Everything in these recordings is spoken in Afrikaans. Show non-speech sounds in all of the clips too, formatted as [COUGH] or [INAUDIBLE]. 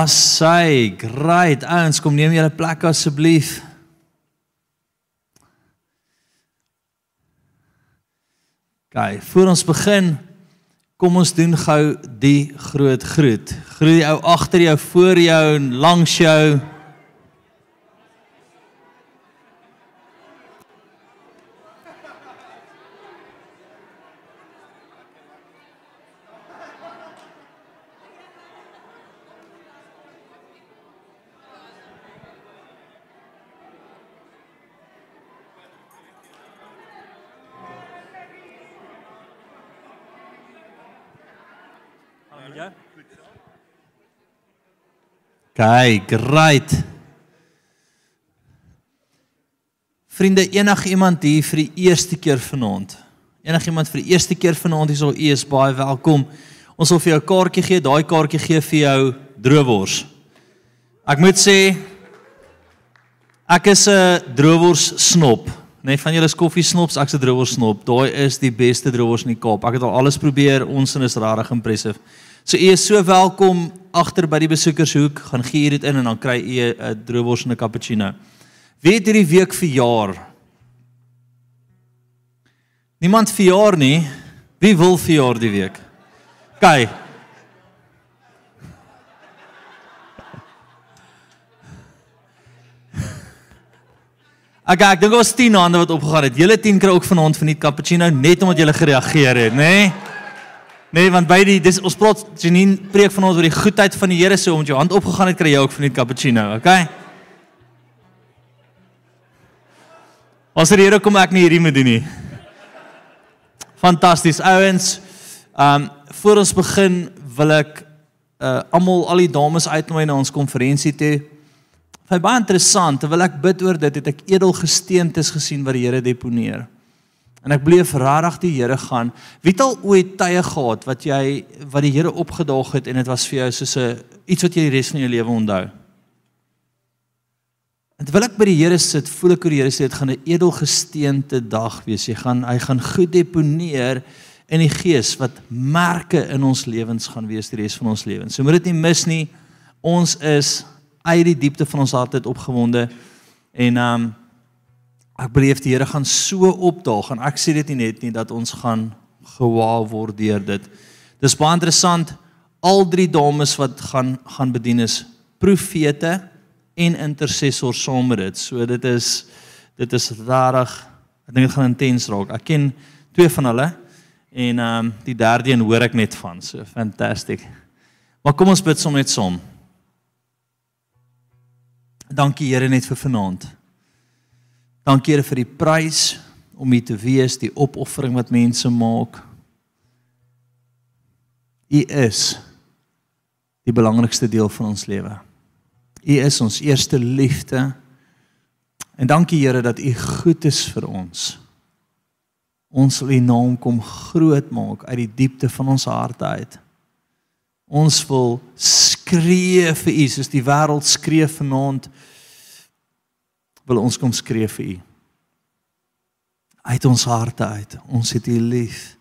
Asai, great. Ouens, kom neem julle plek asseblief. Kyk, voor ons begin, kom ons doen gou die groot groet. Groet die ou agter jou, voor jou en langs jou. Kyk, great. Vriende, enigiemand hier vir die eerste keer vanaand. Enigiemand vir die eerste keer vanaand hier sal u is baie welkom. Ons wil vir jou 'n kaartjie gee. Daai kaartjie gee vir jou droewors. Ek moet sê ek is 'n droewors snop. Nee, van julle koffie snops, ek's 'n droewors snop. Daai is die beste droewors in die Kaap. Ek het al alles probeer. Ons is regtig impressive. So u is so welkom agter by die besoekershoek. Gaan gee hier dit in en dan kry u 'n droewors en 'n cappuccino. Wie het hierdie week verjaar? Niemand verjaar nie. Wie wil verjaar die week? Kyk. Ek ek dink ons 10 hande wat opgegaan het. Julle 10 kry ook vanaand van die cappuccino net omdat julle gereageer het, nê? Nee? Nee, want by die dis ons praat Janine preek vanaand oor die goedheid van die Here so omdat jou hand opgegaan het kry jy ook van die cappuccino, okay? As die Here kom ek nie hierdie moet doen nie. Fantasties ouens. Um voor ons begin wil ek uh almal al die dames uitnooi na ons konferensie toe. Vir baie interessant, terwyl ek bid oor dit, het ek edelgesteentes gesien wat die Here deponeer. En ek bleef regtig die Here gaan. Wie het al ooit tye gehad wat jy wat die Here opgedaag het en dit was vir jou soos 'n iets wat jy die res van jou lewe onthou? En terwyl ek by die Here sit, voel ek hoe die Here sê dit gaan 'n edelgesteente dag wees. Jy gaan hy gaan goed deponeer in die gees wat merke in ons lewens gaan wees die res van ons lewens. So moet dit nie mis nie. Ons is uit die diepte van ons hart uit opgewonde en ehm um, ek beleef die Here gaan so opdaag en ek sê dit nie net nie dat ons gaan gewaar word deur dit. Dis baie interessant. Al drie dames wat gaan gaan bedien is profete en intercessors saam met dit. So dit is dit is rarig. Ek dink dit gaan intens raak. Ek ken twee van hulle en ehm um, die derde een hoor ek net van. So fantasties. Maar kom ons bid sommer net saam. Dankie Here net vir vanaand. Dankie Here vir die prys om hier te wees, die opoffering wat mense maak. U is die belangrikste deel van ons lewe. U is ons eerste liefde. En dankie Here dat U goed is vir ons. Ons wil U naam kom groot maak uit die diepte van ons harte uit. Ons wil skree vir U soos die wêreld skree vanaand wil ons kom skree vir U. Uit ons harte uit. Ons het U lief.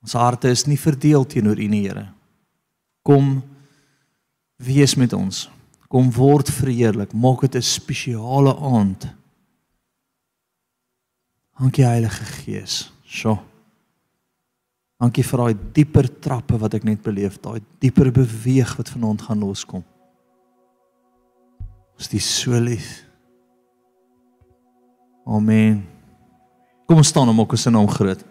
Ons harte is nie verdeel teenoor U nie, Here. Kom wees met ons. Kom word verheerlik. Maak dit 'n spesiale aand. Dankie Heilige Gees. So. Dankie vir daai dieper trappe wat ek net beleef, daai dieper beweeg wat vanaand gaan loskom. Is so lief. Amen. Kom ons staan om ook ons naam groot.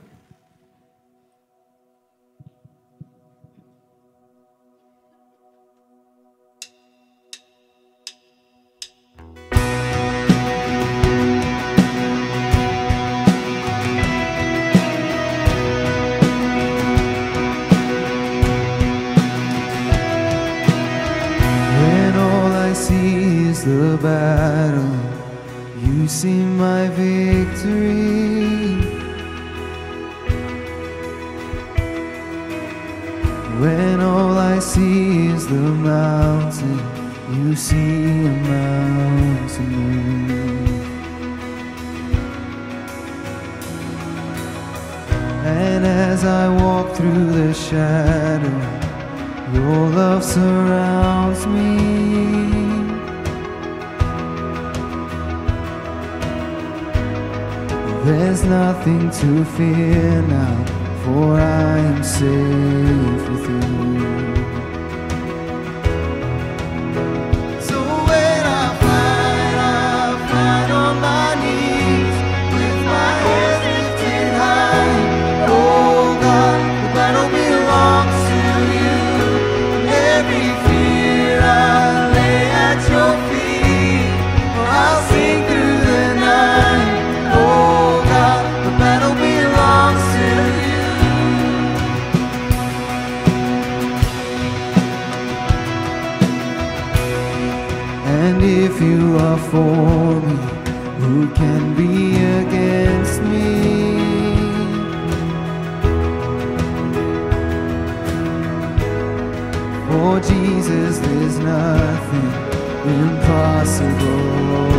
When all I see is the battle, you see my victory. When all I see is the mountain, you see a mountain move. And as I walk through the shadow, your love surrounds me. There's nothing to fear now, for I am safe with you. for me? Who can be against me? For Jesus, there's nothing impossible.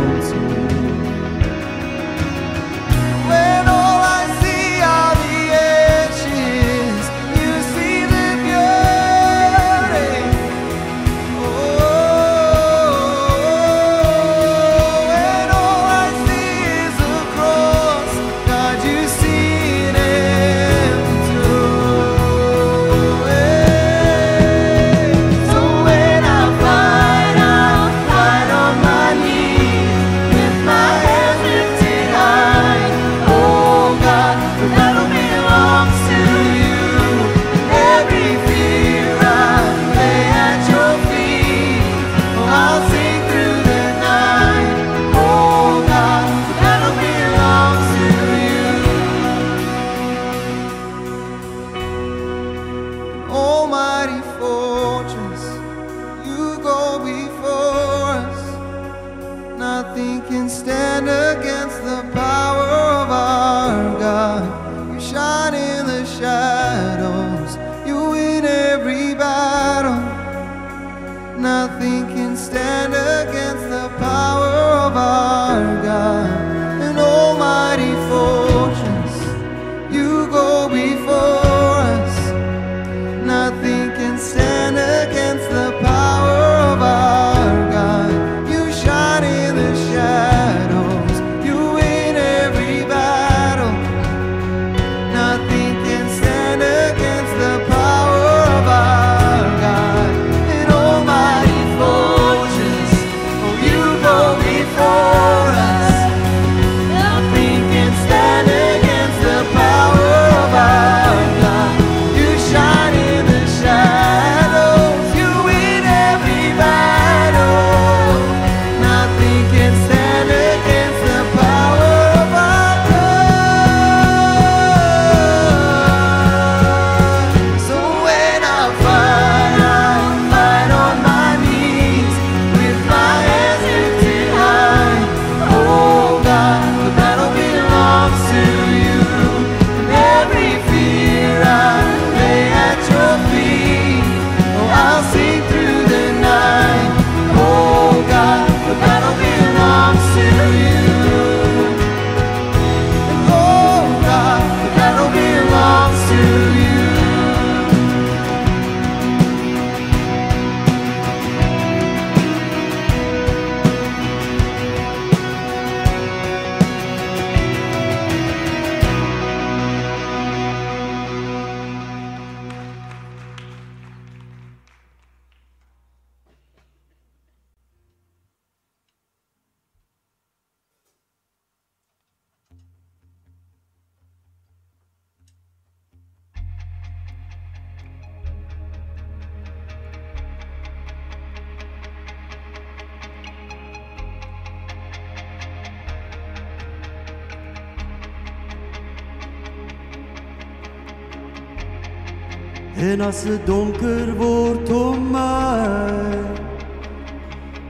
En as dit donker word om my,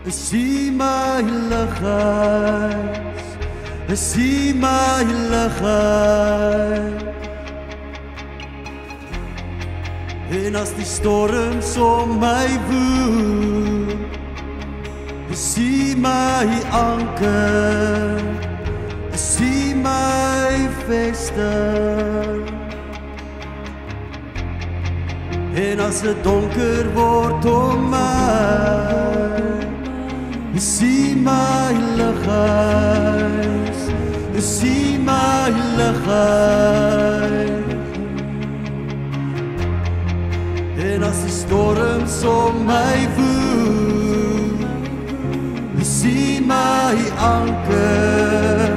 sien my ligheid. Sien my ligheid. En as die storms om my woel, sien my anker. Sien my vesting. En as dit donker word om my, sien my lig uit. Sien my lig uit. En as die storms om my woel, sien my anker.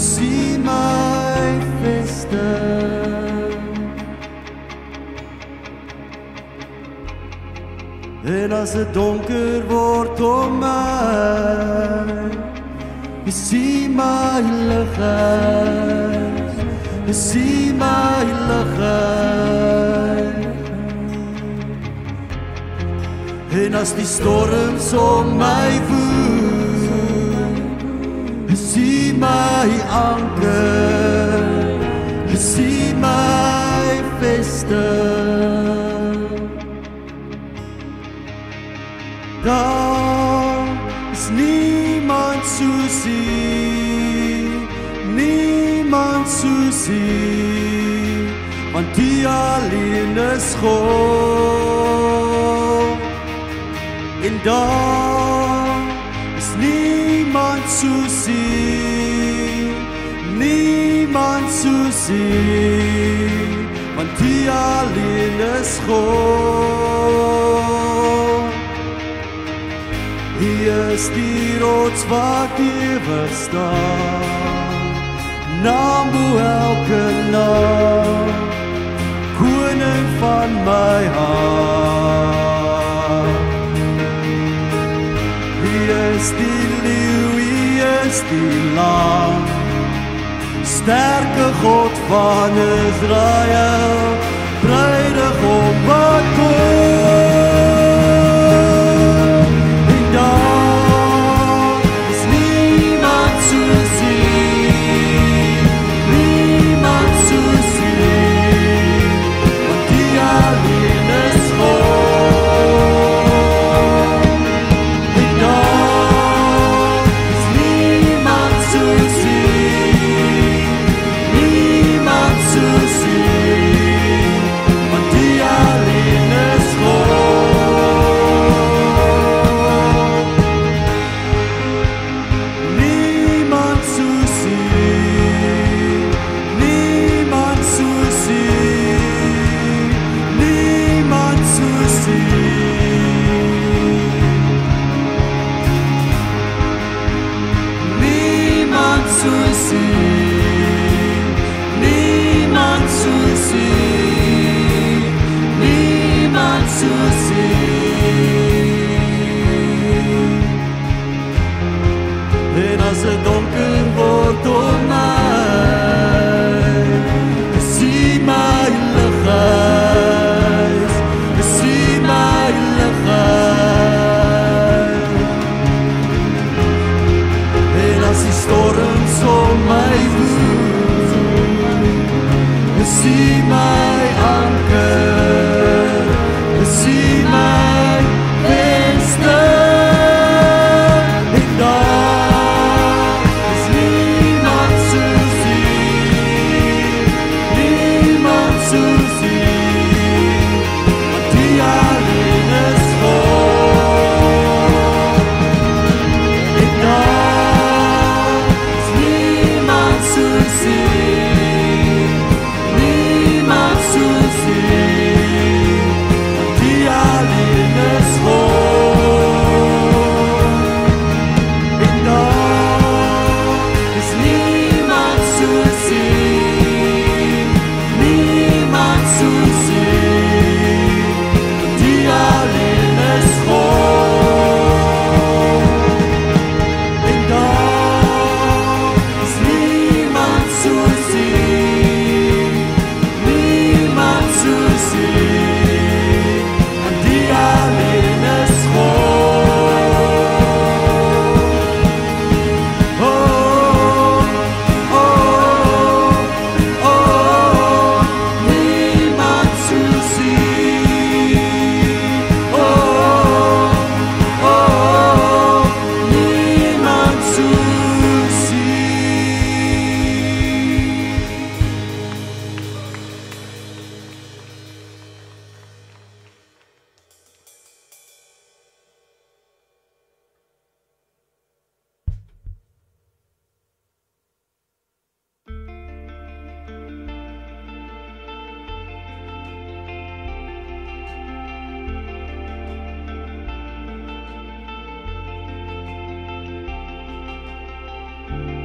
Sien my vesting. En as dit donker word om my Sien my lighuis Sien my lighuis En as die storms om my woed Sien my anker Sien my vesting Daar is niemand soos U Niemand soos U Want U alleen is God En daar is niemand soos U Niemand soos U Want U alleen is God is die rots wat ewig staan Naam bo elke naam Koning van my hart U is die leeuw, U is die lam Sterke God van Israel Bruidegom wat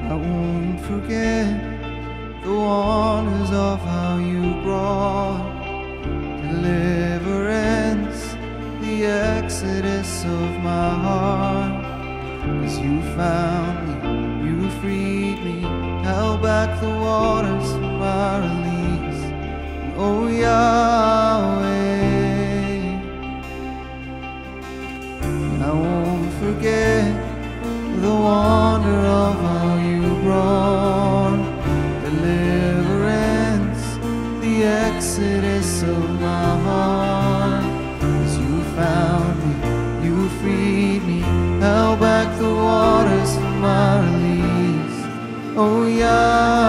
I won't forget the wonders of how you brought deliverance, the exodus of my heart. As you found me, you freed me, held back the waters for my release. And oh Yahweh, I won't forget the wonder of our deliverance, the exodus of my heart. as you found me, you freed me, held back the waters from my release. Oh, yeah.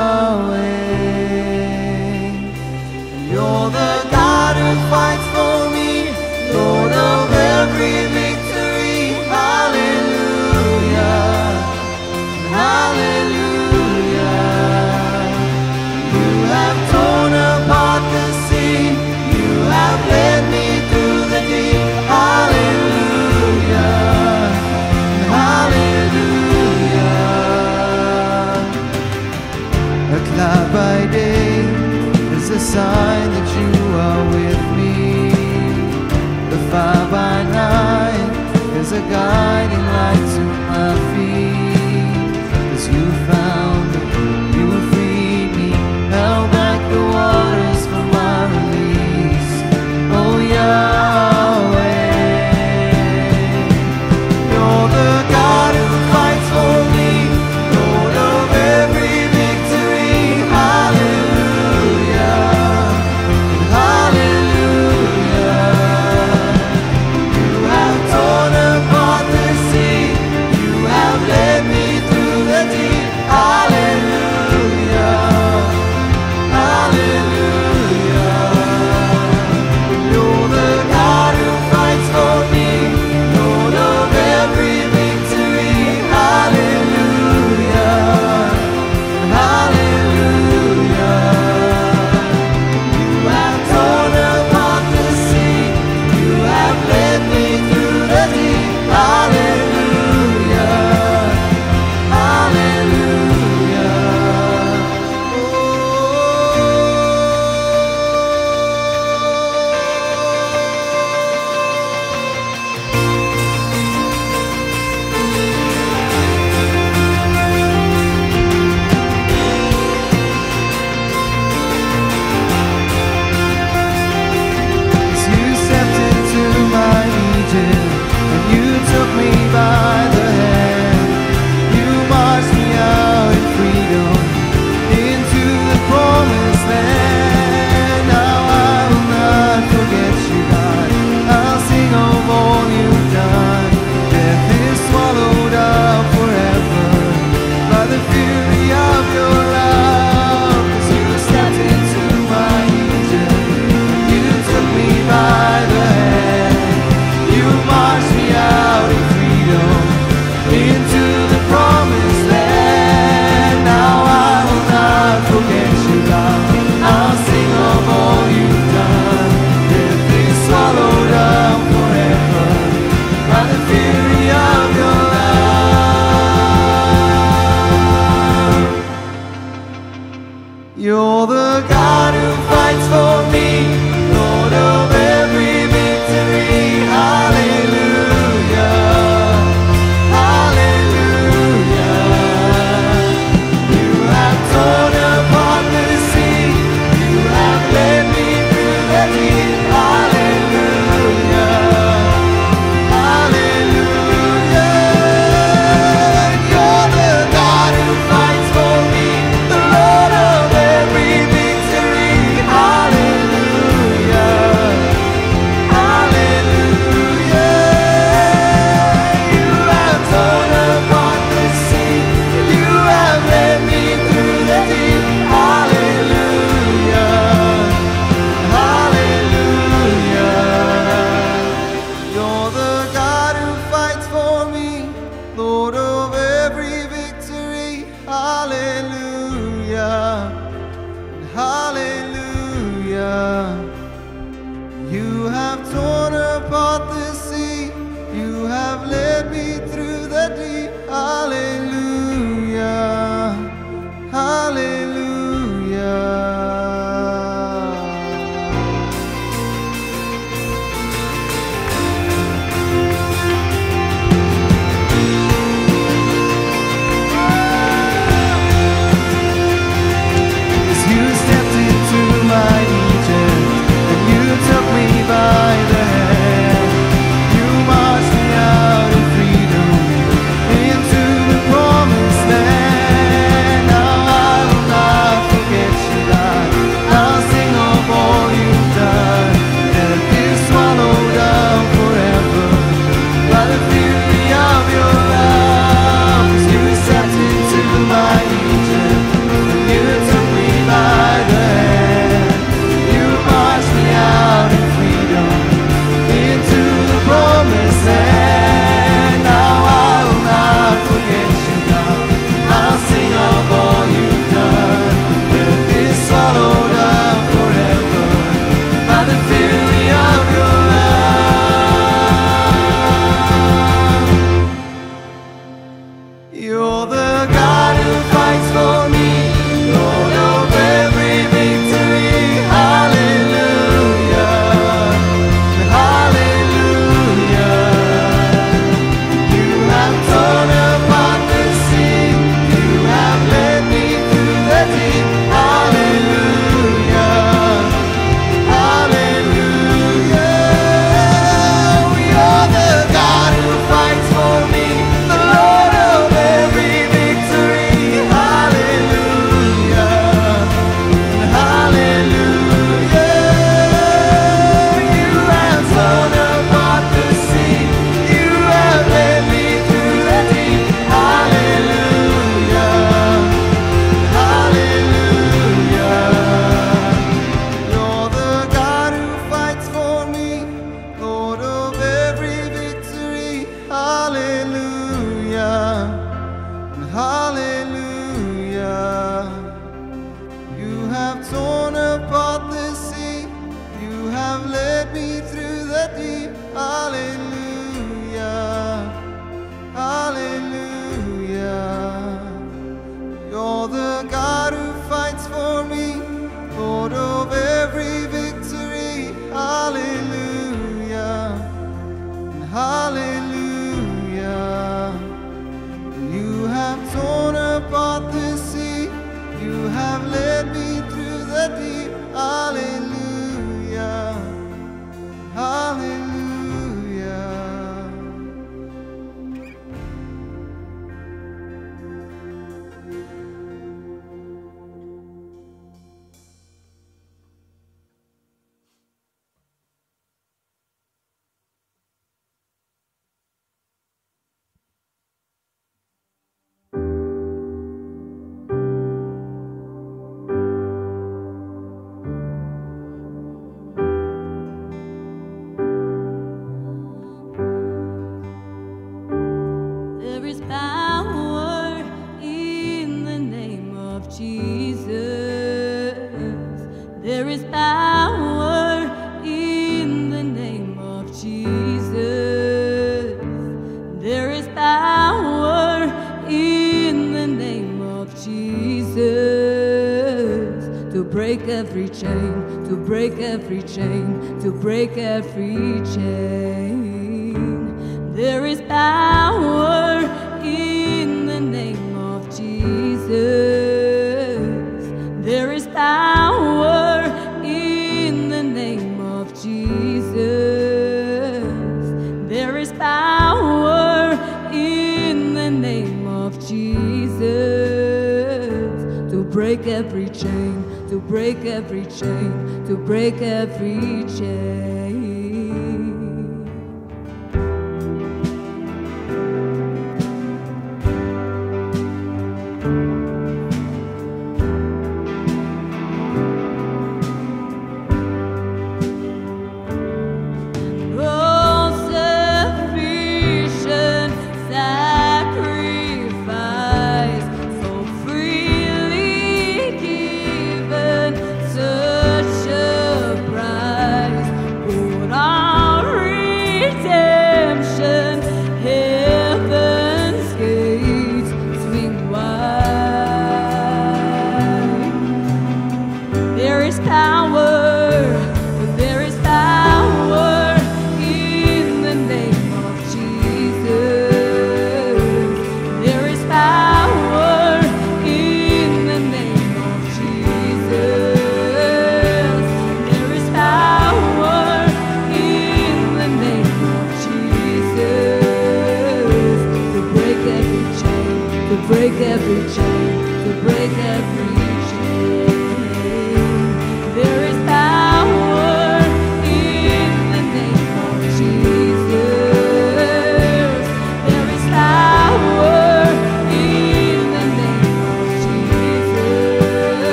To break every chain.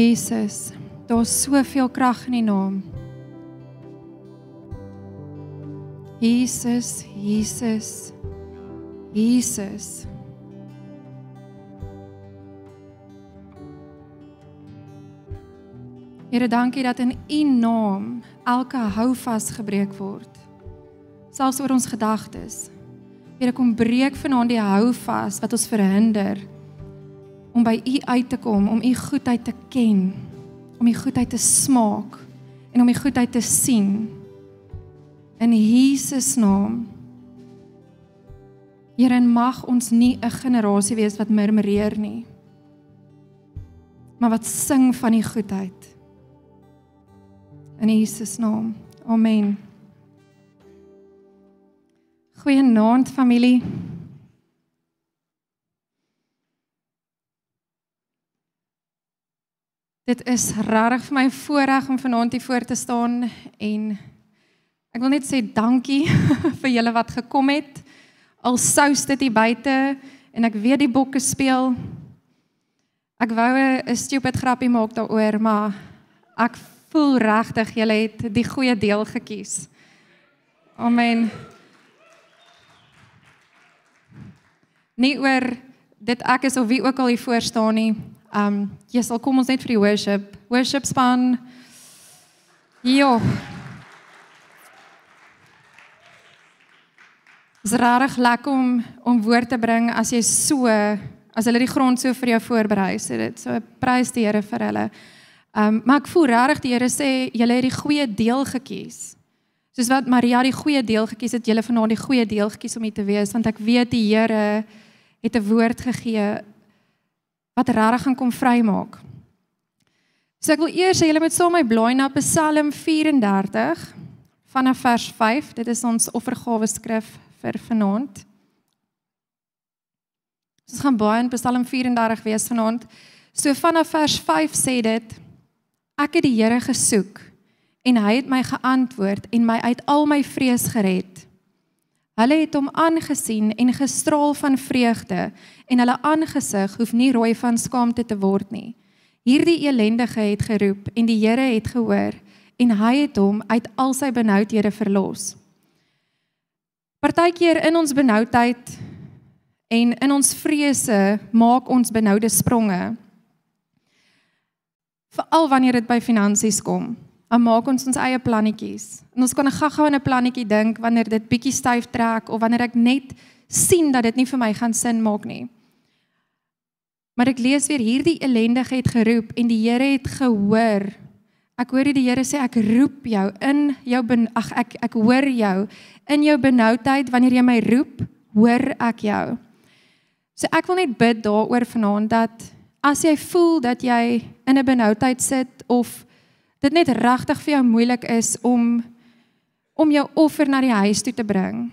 Jesus, daar's soveel krag in die naam. Jesus, Jesus. Jesus. Here, dankie dat in U naam elke houvas gebreek word. Selfs oor ons gedagtes. Here, kom breek vanaand die houvas wat ons verhinder om by U uit te kom, om U goedheid te ken, om U goedheid te smaak en om U goedheid te sien. In Jesus naam. Here, mag ons nie 'n generasie wees wat murmureer nie, maar wat sing van U goedheid. In Jesus naam. Amen. Goeienaand familie. Dit is regtig vir my voorreg om vanaand hier voor te staan en ek wil net sê dankie [LAUGHS] vir julle wat gekom het. Al sous dit hier buite en ek weet die bokke speel. Ek wou 'n stupid grappie maak daaroor, maar ek voel regtig julle het die goeie deel gekies. Amen. nie oor dit ek is of wie ook al hier voor staan nie. Um jy sal kom ons net vir die worship. Worship span. Jo. Dit is regtig lekker om om woord te bring as jy so as hulle die grond so vir jou voorberei. So dit so prys die Here vir hulle. Um maar ek voel regtig die Here sê julle het die goeie deel gekies. Soos wat Maria die goeie deel gekies het, julle vanaand die goeie deel gekies om hier te wees want ek weet die Here het 'n woord gegee wat regtig gaan kom vrymaak. So ek wil eers hê julle moet saam met my blaai na Psalm 34 vanaf vers 5. Dit is ons offergawe skrif vir vanaand. Ons gaan baie in Psalm 34 wees vanaand. So vanaf vers 5 sê dit: Ek het die Here gesoek en hy het my geantwoord en my uit al my vrees gered. Hulle het hom aangesien en gestraal van vreugde en hulle aangesig hoef nie rooi van skaamte te word nie. Hierdie elendige het geroep en die Here het gehoor en hy het hom uit al sy benoudhede verlos. Partykeer in ons benoudheid en in ons vrese maak ons benoude spronge. Veral wanneer dit by finansies kom, dan maak ons ons eie plannetjies. En ons kan gaga in 'n plannetjie dink wanneer dit bietjie styf trek of wanneer ek net sien dat dit nie vir my gaan sin maak nie. Maar ek lees weer hierdie ellendige het geroep en die Here het gehoor. Ek hoor die Here sê ek roep jou in jou ag ek ek hoor jou in jou benoudheid wanneer jy my roep, hoor ek jou. So ek wil net bid daaroor vanaand dat as jy voel dat jy in 'n benoudheid sit of dit net regtig vir jou moeilik is om om jou offer na die huis toe te bring.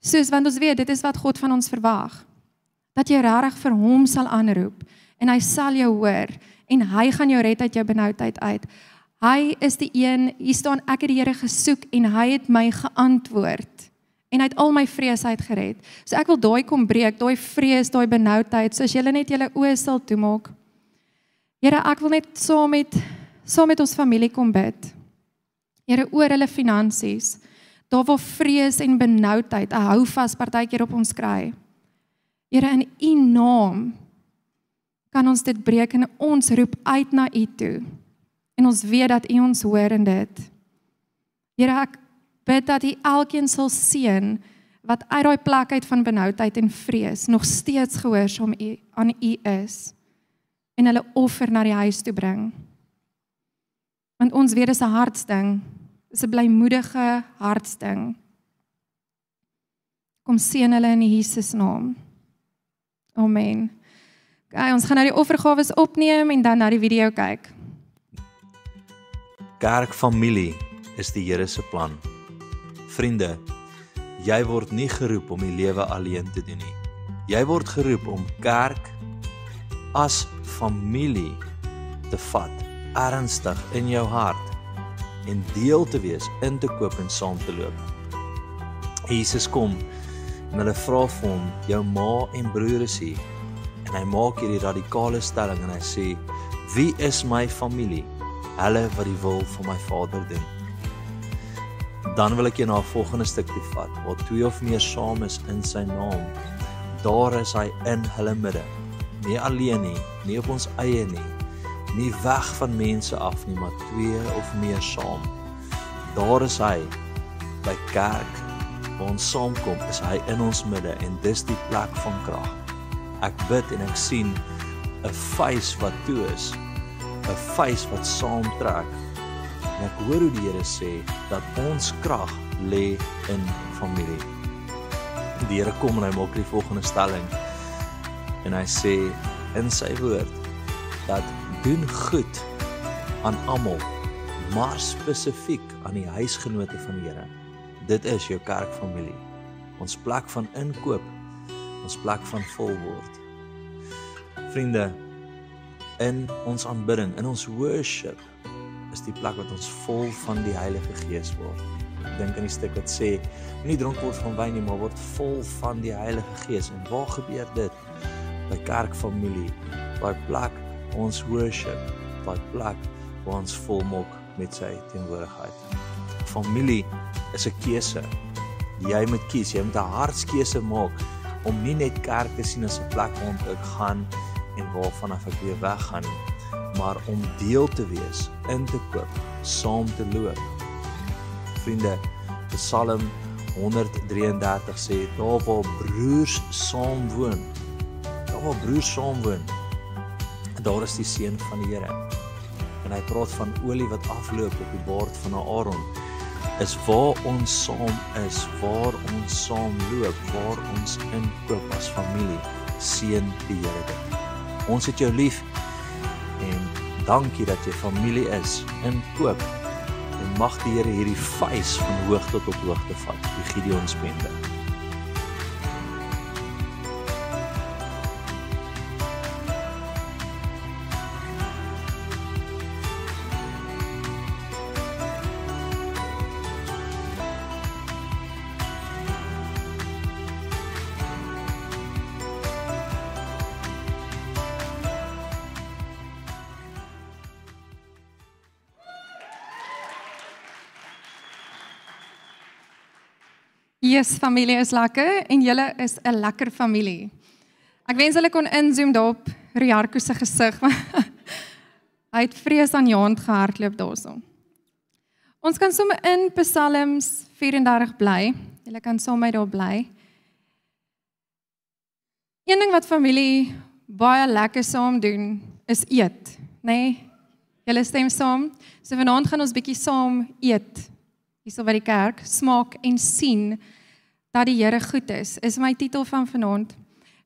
Soos want ons weet dit is wat God van ons verwag. Dat jy regtig vir hom sal aanroep en hy sal jou hoor en hy gaan jou red uit jou benoudheid uit. Hy is die een, hier staan ek het die Here gesoek en hy het my geantwoord en hy het al my vrees uitgered. So ek wil daai kom breek, daai vrees, daai benoudheid, soos julle net julle oë sal toemaak. Here, ek wil net saam met saam met ons familie kom bid. Here oor hulle finansies. Daar waar vrees en benoudheid 'n houvas partykeer op ons kry. Here in U naam kan ons dit breek en ons roep uit na U toe. En ons weet dat U ons hoor in dit. Here ek bid dat U elkeen sal seën wat uit daai plek uit van benoudheid en vrees nog steeds gehoorsaam U aan U is en hulle offer na die huis toe bring. Want ons weet dis 'n hartsding. Dis 'n blymoedige hartsding. Kom seën hulle in Jesus naam. Amen. Okay, ons gaan nou die offergawe opneem en dan na die video kyk. Kerkfamilie is die Here se plan. Vriende, jy word nie geroep om die lewe alleen te doen nie. Jy word geroep om kerk as familie te vat, ernstig in jou hart en deel te wees, in te koop en saam te loop. Jesus kom en hulle vra vir hom, jou ma en broer is hier. En hy maak hierdie radikale stelling en hy sê, "Wie is my familie?" Hulle wat die wil van my Vader doen. Dan wil ek jou na 'n volgende stuk toe vat, waar twee of meer saam is in sy naam. Daar is hy in hulle midde. Nie alleen nie, nie op ons eie nie, nie weg van mense af nie, maar twee of meer saam. Daar is hy by kerk waar ons saamkom, is hy in ons midde en dis die plek van krag. Ek bid en ek sien 'n face wat toe is, 'n face wat saamtrek. En ek hoor hoe die Here sê dat ons krag lê in familie. Die Here kom en hy maak die volgende stelling. En hy sê in sy woord dat doen goed aan almal, maar spesifiek aan die huisgenote van die Here. Dit is jou kerkfamilie. Ons plek van inkoop, ons plek van vol word. Vriende, in ons aanbidding, in ons worship is die plek wat ons vol van die Heilige Gees word. Dink aan die stuk wat sê, nie dronk word van wyn nie, maar word vol van die Heilige Gees. En waar gebeur dit? By kerkfamilie, by plek ons worship, by plek waar ons volmaak met sy teenwoordigheid. Familie is 'n keuse. Jy moet kies, jy moet 'n hartskeuse maak om nie net kerk te sien as 'n plek waartoe ek gaan en waarvan af ek weer weggaan nie, maar om deel te wees, in te koop, saam te loop. Vriende, Psalm 133 sê daar waar broers saam woon, daar waar broers saam woon, daar is die seën van die Here. En hy praat van olie wat afloop op die baard van Aaron. Is waar ons saam is, waar ons saam loop, waar ons inkoop as familie, seën die Here dit. Ons het jou lief en dankie dat jy familie is in koop. En mag die Here hierdie vuis van hoogte tot hoogte vat, die Gideon spende. Jesus familie is lekker en julle is 'n lekker familie. Ek wens hulle kon inzoom daarop Riarko se gesig. [LAUGHS] Hy het vrees aan Jaand gehardloop daarso. Ons kan sommer in Psalms 34 bly. Julle kan saam met daar bly. Een ding wat familie baie lekker saam doen is eet, nê? Nee? Julle stem saam. So vanaand gaan ons bietjie saam eet. Hierso by die kerk, smaak en sien dat die Here goed is. Is my titel van vanaand.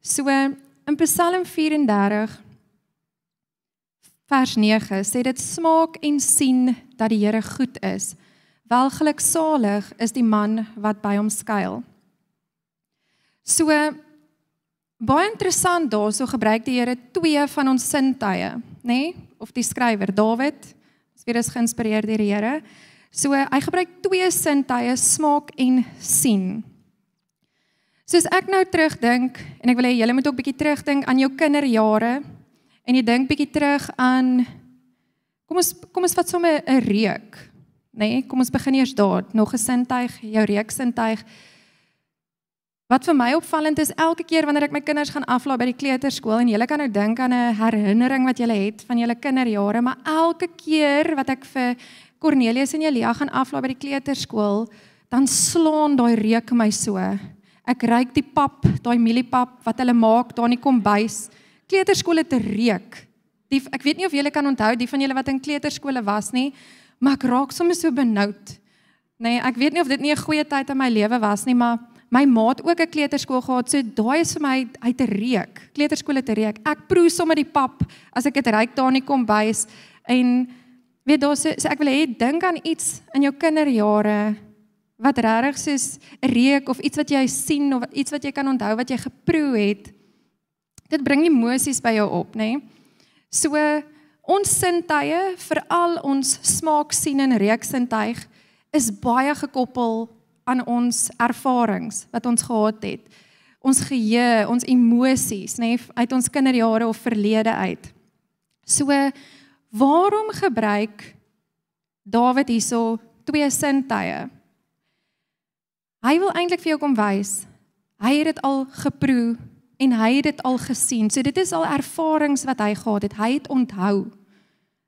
So in Psalm 34 vers 9 sê dit smaak en sien dat die Here goed is. Welgeluksalig is die man wat by hom skuil. So baie interessant daarso gebruik die Here twee van ons sintuie, nê? Nee? Of die skrywer Dawid, is weer is geïnspireer deur die Here. So hy gebruik twee sintuie, smaak en sien. Soos ek nou terugdink en ek wil hê julle moet ook bietjie terugdink aan jou kinderjare en jy dink bietjie terug aan kom ons kom ons vat sommer 'n reuk, nê? Nee, kom ons begin eers daar, nog 'n sintuig, jou reuksintuig. Wat vir my opvallend is, elke keer wanneer ek my kinders gaan aflaai by die kleuterskool en julle kan nou dink aan 'n herinnering wat julle het van julle kinderjare, maar elke keer wat ek vir Cornelius en Elia gaan aflaai by die kleuterskool, dan slaan daai reuk my so. Ek ruik die pap, daai mieliepap wat hulle maak daar in die kombuis. Kleuterskool het 'n reuk. Die ek weet nie of julle kan onthou die van julle wat in kleuterskole was nie, maar ek raak sommer so benoud. Nee, ek weet nie of dit nie 'n goeie tyd in my lewe was nie, maar my ma het ook 'n kleuterskool gehad, so daai is vir my uit 'n reuk. Kleuterskool het 'n reuk. Ek proe sommer die pap as ek dit ruik daar in die kombuis en weet daar so, so ek wil hê dink aan iets in jou kinderjare wat regtig soos 'n reuk of iets wat jy sien of iets wat jy kan onthou wat jy geproe het. Dit bring emosies by jou op, nê? Nee? So ons sintuie, veral ons smaak, sien en reuk sintuig is baie gekoppel aan ons ervarings wat ons gehad het. Ons geheue, ons emosies, nê, nee, uit ons kinderjare of verlede uit. So waarom gebruik Dawid hierso twee sintuie? Hy wil eintlik vir jou kom wys. Hy het dit al geproe en hy het dit al gesien. So dit is al ervarings wat hy gehad het. Hy het onthou.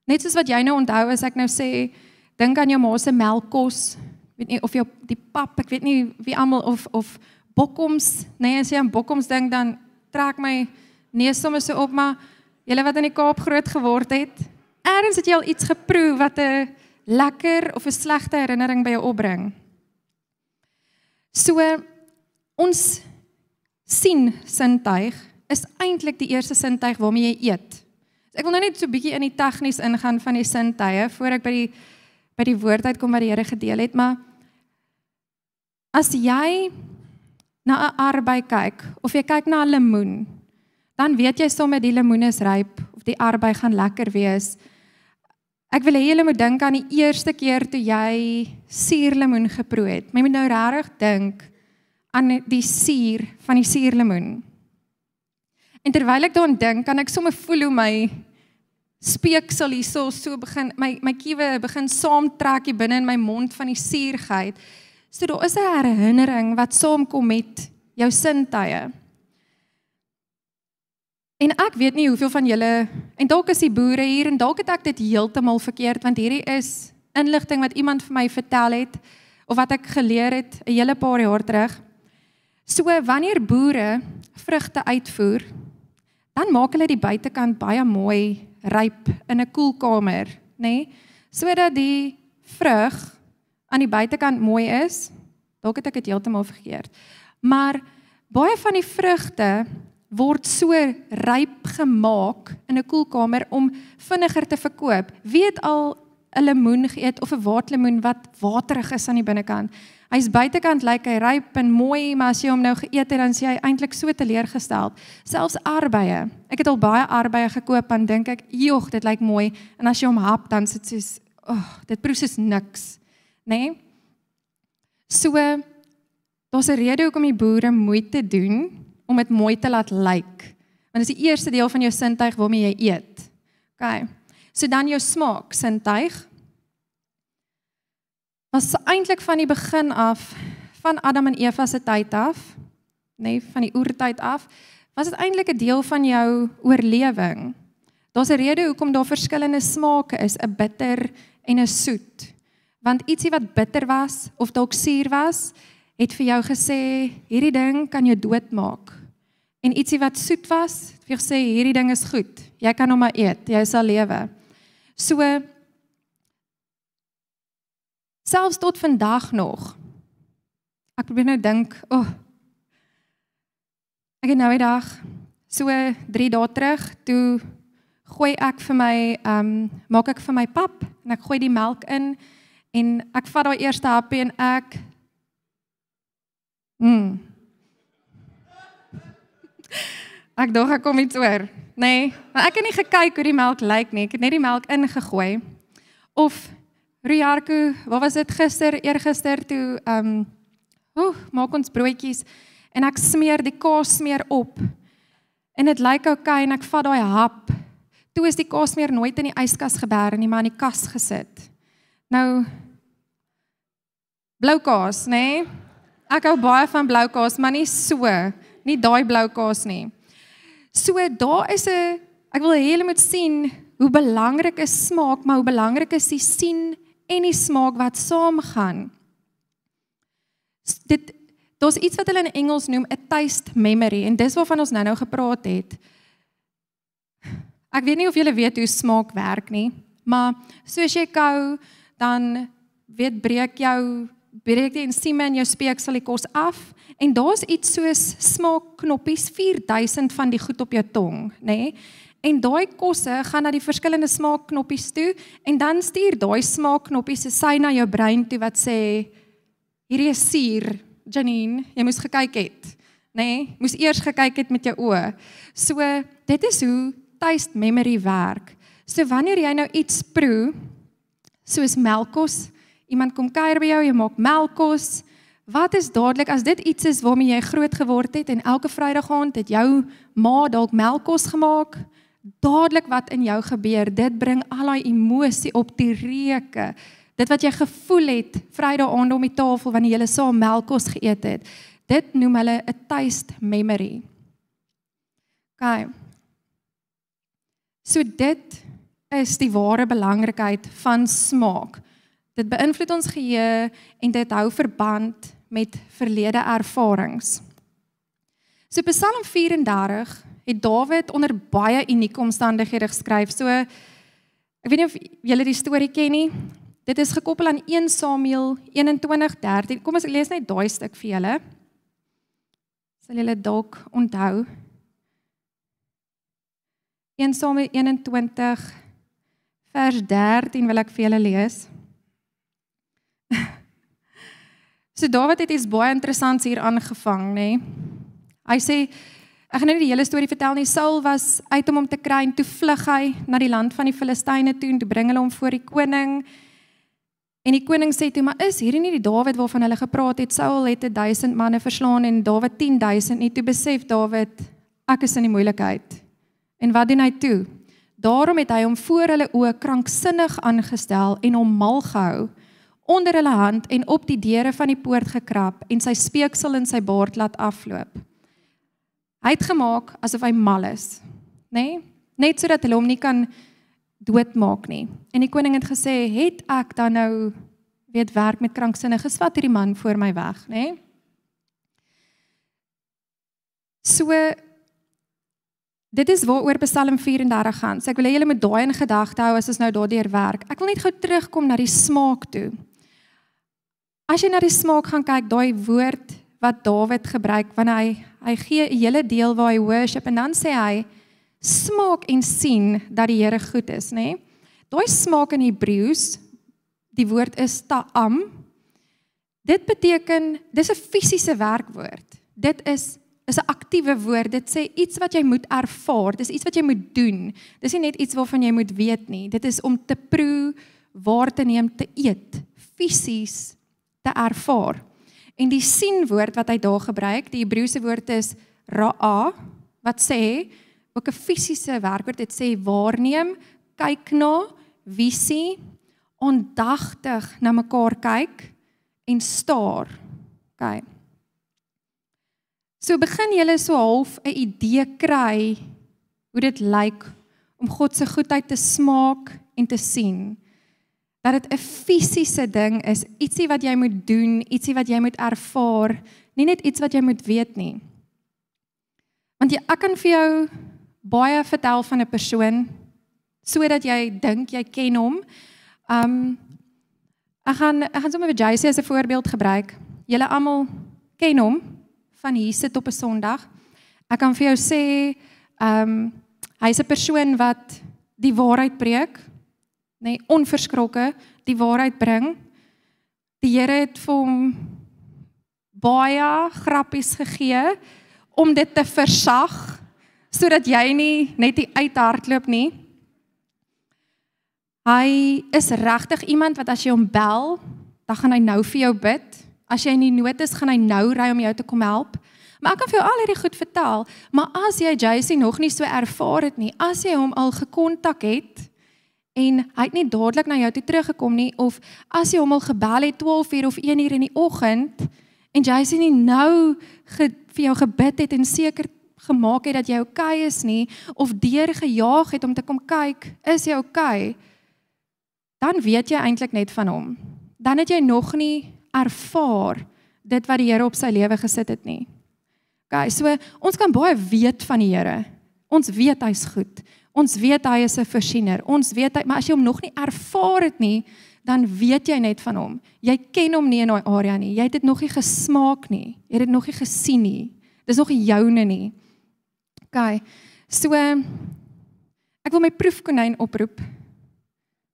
Net soos wat jy nou onthou as ek nou sê dink aan jou ma se melkkos, weet nie of jou die pap, ek weet nie wie almal of of bokkoms, nee, as jy aan bokkoms dink dan trek my neus sommer so op, maar julle wat in die Kaap groot geword het, eers het jy al iets geproe wat 'n lekker of 'n slegte herinnering by jou opbring. So ons sien sintuig is eintlik die eerste sintuig waarmee jy eet. Ek wil nou net so 'n bietjie in die tegnies ingaan van die sintuie voor ek by die by die woord uitkom wat die Here gedeel het, maar as jy na 'n arbei kyk of jy kyk na 'n lemoen, dan weet jy sommer die lemoen is ryp of die arbei gaan lekker wees. Ek wil hê julle moet dink aan die eerste keer toe jy suurlemoen geproe het. Jy moet nou regtig dink aan die suur van die suurlemoen. En terwyl ek daaraan dink, kan ek sommer voel hoe my speeksel hierso so begin my my kiewe begin saamtrek hier binne in my mond van die suurheid. So daar is 'n herinnering wat saamkom met jou sintuie. En ek weet nie hoeveel van julle en dalk is die boere hier en dalk het ek dit heeltemal verkeerd want hierdie is inligting wat iemand vir my vertel het of wat ek geleer het 'n hele paar jaar terug. So wanneer boere vrugte uitvoer, dan maak hulle die buitekant baie mooi ryp in 'n koelkamer, nê? Nee? Sodat die vrug aan die buitekant mooi is. Dalk het ek dit heeltemal verkeerd. Maar baie van die vrugte word so ryp gemaak in 'n koelkamer om vinniger te verkoop. Wie het al 'n lemoen geëet of 'n waterlemoen wat waterig is aan die binnekant? Hy's buitekant lyk hy ryp en mooi, maar as jy hom nou geëet het, dan sien hy eintlik so teleurgesteld. Selfs arbeye. Ek het al baie arbeye gekoop en dink ek, "Jog, dit lyk mooi." En as jy hom hap, dan sit soos, "Ag, oh, dit proe soos niks." Né? Nee? So daar's 'n rede hoekom die boere moeite doen om dit mooi te laat lyk. Want dit is die eerste deel van jou sintuig waarmee jy eet. OK. So dan jou smaak sintuig. Was eintlik van die begin af van Adam en Eva se tyd af, nê, nee, van die oertyd af, was dit eintlik 'n deel van jou oorlewing. Daar's 'n rede hoekom daar verskillende smake is, 'n bitter en 'n soet. Want ietsie wat bitter was of dalk suur was, het vir jou gesê hierdie ding kan jou doodmaak. En ietsie wat soet was, vir jou gesê hierdie ding is goed. Jy kan hom maar eet, jy sal lewe. So selfs tot vandag nog. Ek probeer nou dink, o. Oh, ek het nou 'n dag so 3 dae terug toe gooi ek vir my ehm um, maak ek vir my pap en ek gooi die melk in en ek vat daai eerste happie en ek mm. Ek dog ek kom iets oor. Nee, maar ek het nie gekyk hoe die melk lyk nie. Ek het net die melk ingegooi. Of Riarko, wat was dit gister, eergister toe ehm um, oeh, maak ons broodjies en ek smeer die kaas smeer op. En dit lyk oukei en ek vat daai hap. Toe is die kaas meer nooit in die yskas geberg nie, maar in die kas gesit. Nou blou kaas, nê? Nee? Ek hou baie van blou kaas, maar nie so, daai blou kaas nie. So daar is 'n ek wil hê julle moet sien hoe belangrik is smaak, maar hoe belangrik is die sien en die smaak wat saamgaan. Dit daar's iets wat hulle in Engels noem 'n taste memory en dis waarvan ons nou-nou gepraat het. Ek weet nie of julle weet hoe smaak werk nie, maar soos jy kou, dan weet breek jou breek die ensieme in jou speeksel die kos af en daar's iets soos smaakknoppies 4000 van die goed op jou tong, nê? Nee? En daai kosse gaan na die verskillende smaakknoppies toe en dan stuur daai smaakknoppies 'n sy na jou brein toe wat sê hierdie is suur, Janine, jy moes gekyk het, nê? Nee? Moes eers gekyk het met jou oë. So dit is hoe taste memory werk. So wanneer jy nou iets proe soos melkkos, iemand kom kuier by jou, jy maak melkkos, wat is dadelik as dit iets is waarmee jy groot geword het en elke Vrydag aand het jou ma dalk melkkos gemaak, dadelik wat in jou gebeur, dit bring al daai emosie op die reuke. Dit wat jy gevoel het Vrydag aand om die tafel wanneer jy saam melkkos geëet het. Dit noem hulle 'n taste memory. OK. So dit is die ware belangrikheid van smaak. Dit beïnvloed ons geheue en dit hou verband met verlede ervarings. So Psalm 34 het Dawid onder baie unieke omstandighede geskryf. So ek weet nie of julle die storie ken nie. Dit is gekoppel aan 1 Samuel 21:13. Kom ons lees net daai stuk vir julle. Sal julle dalk onthou? 1 Samuel 21 vers 13 wil ek vir julle lees. [LAUGHS] So Dawid het iets baie interessants hier aangevang, nê. Nee. Hy sê ek gaan nou nie die hele storie vertel nie. Saul was uit om hom te kry en toe vlug hy na die land van die Filistyne toe en toe bring hulle hom voor die koning. En die koning sê toe, "Maar is hierdie nie die Dawid waarvan hulle gepraat het? Saul het 1000 manne verslaan en Dawid 10000." Nie toe besef Dawid, ek is in die moeilikheid. En wat doen hy toe? Daarom het hy hom voor hulle oë kranksinnig aangestel en hom mal gehou onder hulle hand en op die deure van die poort gekrap en sy speeksel in sy baard laat afloop. Hy het gemaak asof hy mal is. nê? Nee? Net sodat hulle hom nie kan doodmaak nie. En die koning het gesê, "Het ek dan nou weet werk met kranksinniges, vat hierdie man voor my weg, nê?" Nee? So dit is waaroor Psalm 34 gaan. So ek wil hê julle moet daai in gedagte hou as ons nou daardeur werk. Ek wil net gou terugkom na die smaak toe. As jy na die smaak gaan kyk, daai woord wat Dawid gebruik wanneer hy hy gee 'n hele deel waar hy worship en dan sê hy smaak en sien dat die Here goed is, nê? Nee? Daai smaak in Hebreëus, die woord is ta'am. Dit beteken dis 'n fisiese werkwoord. Dit is is 'n aktiewe woord. Dit sê iets wat jy moet ervaar. Dis iets wat jy moet doen. Dis nie net iets waarvan jy moet weet nie. Dit is om te proe, waar te neem, te eet, fisies te ervaar. En die sien woord wat hy daar gebruik, die Hebreëse woord is ra'a wat sê ook 'n fisiese werkwoord. Dit sê waarneem, kyk na, visie, ondagtig na mekaar kyk en staar. OK. So begin julle so half 'n idee kry hoe dit lyk om God se goedheid te smaak en te sien. Dat dit 'n fisiese ding is, ietsie wat jy moet doen, ietsie wat jy moet ervaar, nie net iets wat jy moet weet nie. Want jy ek kan vir jou baie vertel van 'n persoon sodat jy dink jy ken hom. Um ek gaan ek gaan sommer vir JC as 'n voorbeeld gebruik. Julle almal ken hom van hier sit op 'n Sondag. Ek kan vir jou sê, um, hy's 'n persoon wat die waarheid preek, nê, nee, onverskrokke die waarheid bring. Die Here het vir hom baie grappies gegee om dit te versag sodat jy nie net die uithardloop nie. Hy is regtig iemand wat as jy hom bel, dan gaan hy nou vir jou bid. As jy in die nood is, gaan hy nou ry om jou te kom help. Maar ek kan vir jou al hierdie goed vertel, maar as jy JC nog nie so ervaar het nie, as jy hom al gekontak het en hy het nie dadelik na jou toe teruggekom nie of as jy hom al gebel het 12 uur of 1 uur in die oggend en JC nie nou ge, vir jou gebid het en seker gemaak het dat jy oukei okay is nie of deur gejaag het om te kom kyk, is jy oukei? Okay, dan weet jy eintlik net van hom. Dan het jy nog nie ervaar dit wat die Here op sy lewe gesit het nie. OK, so ons kan baie weet van die Here. Ons weet hy's goed. Ons weet hy is 'n voorsiener. Ons weet hy, maar as jy hom nog nie ervaar het nie, dan weet jy net van hom. Jy ken hom nie in daai area nie. Jy het dit nog nie gesmaak nie. Jy het dit nog nie gesien nie. Dis nog nie joune nie. OK. So ek wil my proefkonyn oproep.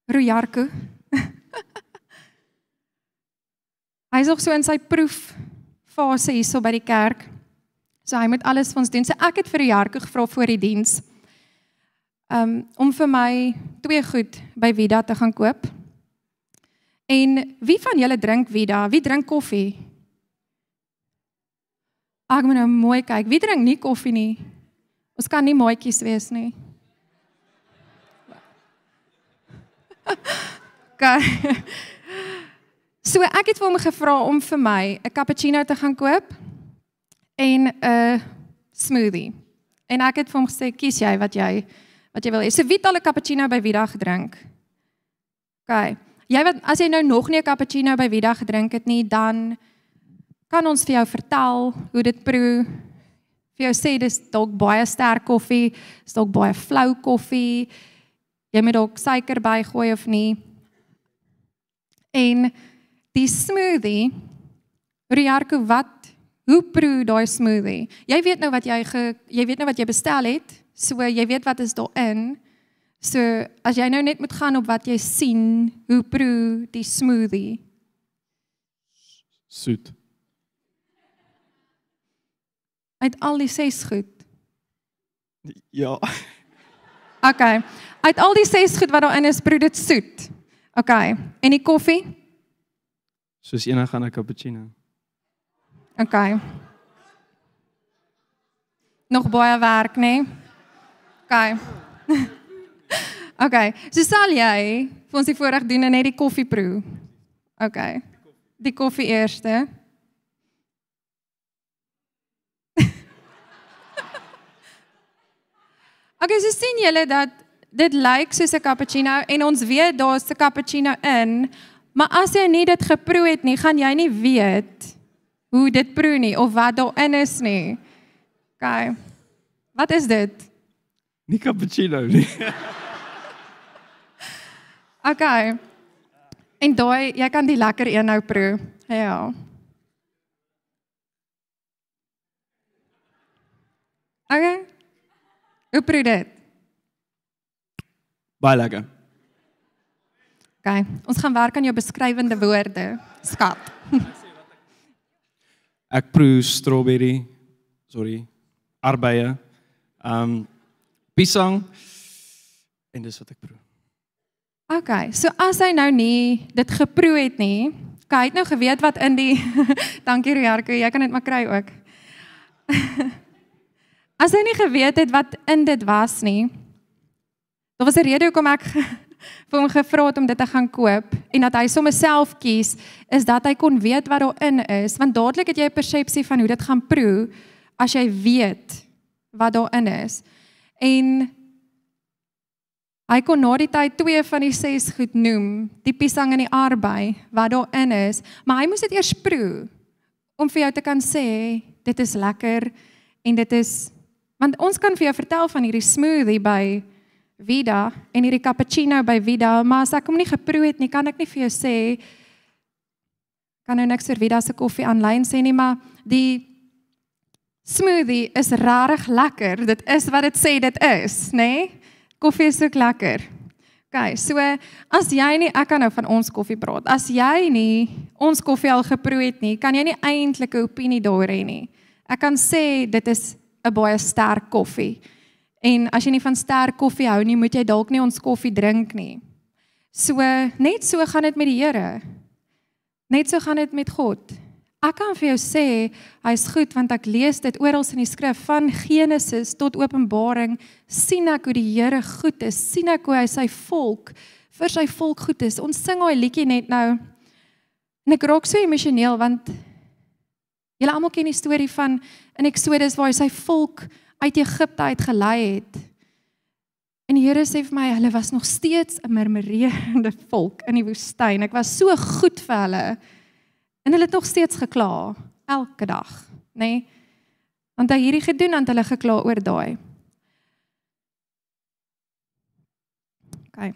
Rojarko. [LAUGHS] Hy is ook so in sy proeffase hierso by die kerk. So hy moet alles vir ons doen. So ek het vir Jarko gevra voor die diens um om vir my twee goed by Vida te gaan koop. En wie van julle drink Vida? Wie drink koffie? Ek moet nou mooi kyk. Wie drink nie koffie nie? Ons kan nie maatjies wees nie. [LAUGHS] Okay. So ek het vir hom gevra om vir my 'n cappuccino te gaan koop en 'n smoothie. En ek het vir hom gesê kies jy wat jy wat jy wil hê. So wie het al 'n cappuccino by Vida gedrink? OK. Jy wat as jy nou nog nie 'n cappuccino by Vida gedrink het nie, dan kan ons vir jou vertel hoe dit proe. Vir jou sê dis dalk baie sterk koffie, dis dalk baie flou koffie. Jy moet dalk suiker bygooi of nie. En die smoothie Riarko wat hoe proe daai smoothie? Jy weet nou wat jy ge, jy weet nou wat jy bestel het. So jy weet wat is daarin. So as jy nou net moet gaan op wat jy sien, hoe proe die smoothie? Soet. Uit al die ses goed. Ja. [LAUGHS] OK. Uit al die ses goed wat daarin is, proe dit soet. OK. En die koffie? Soos enige ander cappuccino. OK. Nog baie werk, nê? Nee? OK. [LAUGHS] OK. So sal jy vir ons die voorreg doen en net die koffie proe. OK. Die koffie eerste. [LAUGHS] Okay, so sien julle dat dit lyk soos 'n cappuccino en ons weet daar's 'n cappuccino in, maar as jy nie dit geproe het nie, gaan jy nie weet hoe dit proe nie of wat daarin is nie. Okay. Wat is dit? Nie cappuccino [LAUGHS] nie. Okay. En daai, jy kan die lekker een nou proe. Ja. Okay. Hoe proe dit? Baie lekker. Okay. Ons gaan werk aan jou beskrywende woorde. Skat. Ek proe strawberry, sorry, arbeie, um piesang en dis wat ek proe. Okay. So as hy nou nie dit geproe het nie, kyk hy het nou geweet wat in die [LAUGHS] Dankie Riarko, jy kan dit maar kry ook. [LAUGHS] as hy nie geweet het wat in dit was nie. Daar was 'n rede hoekom ek [LAUGHS] vir hom gevra het om dit te gaan koop en dat hy sommer self kies is dat hy kon weet wat daarin is want dadelik het jy 'n persepsie van hoe dit gaan proe as jy weet wat daarin is. En hy kon na die tyd twee van die ses goed noem, die piesang en die arbei wat daarin is, maar hy moes dit eers proe om vir jou te kan sê dit is lekker en dit is want ons kan vir jou vertel van hierdie smoothie by Vida en hierdie cappuccino by Vida, maar as ek hom nie geproe het nie, kan ek nie vir jou sê kan nou niks vir Vida se koffie aanlyn sê nie, maar die smoothie is regtig lekker. Dit is wat dit sê dit is, nê? Nee? Koffie is ook lekker. OK, so as jy nie ek kan nou van ons koffie praat. As jy nie ons koffie al geproe het nie, kan jy nie eintlik 'n opinie daar hê nie. Ek kan sê dit is 'n baie sterk koffie. En as jy nie van sterk koffie hou nie, moet jy dalk nie ons koffie drink nie. So net so gaan dit met die Here. Net so gaan dit met God. Ek kan vir jou sê hy's goed want ek lees dit oral in die skrif van Genesis tot Openbaring sien ek hoe die Here goed is, sien ek hoe hy sy volk vir sy volk goed is. Ons sing daai liedjie net nou. En ek raak so emosioneel want julle almal ken die storie van in Eksodus waar hy sy volk uit Egipte uit gelei het. En die Here sê vir my, hulle was nog steeds 'n murmurerende volk in die woestyn. Ek was so goed vir hulle. En hulle het nog steeds gekla elke dag, nê? Nee? Want hy hierdie gedoen aan hulle gekla oor daai. OK.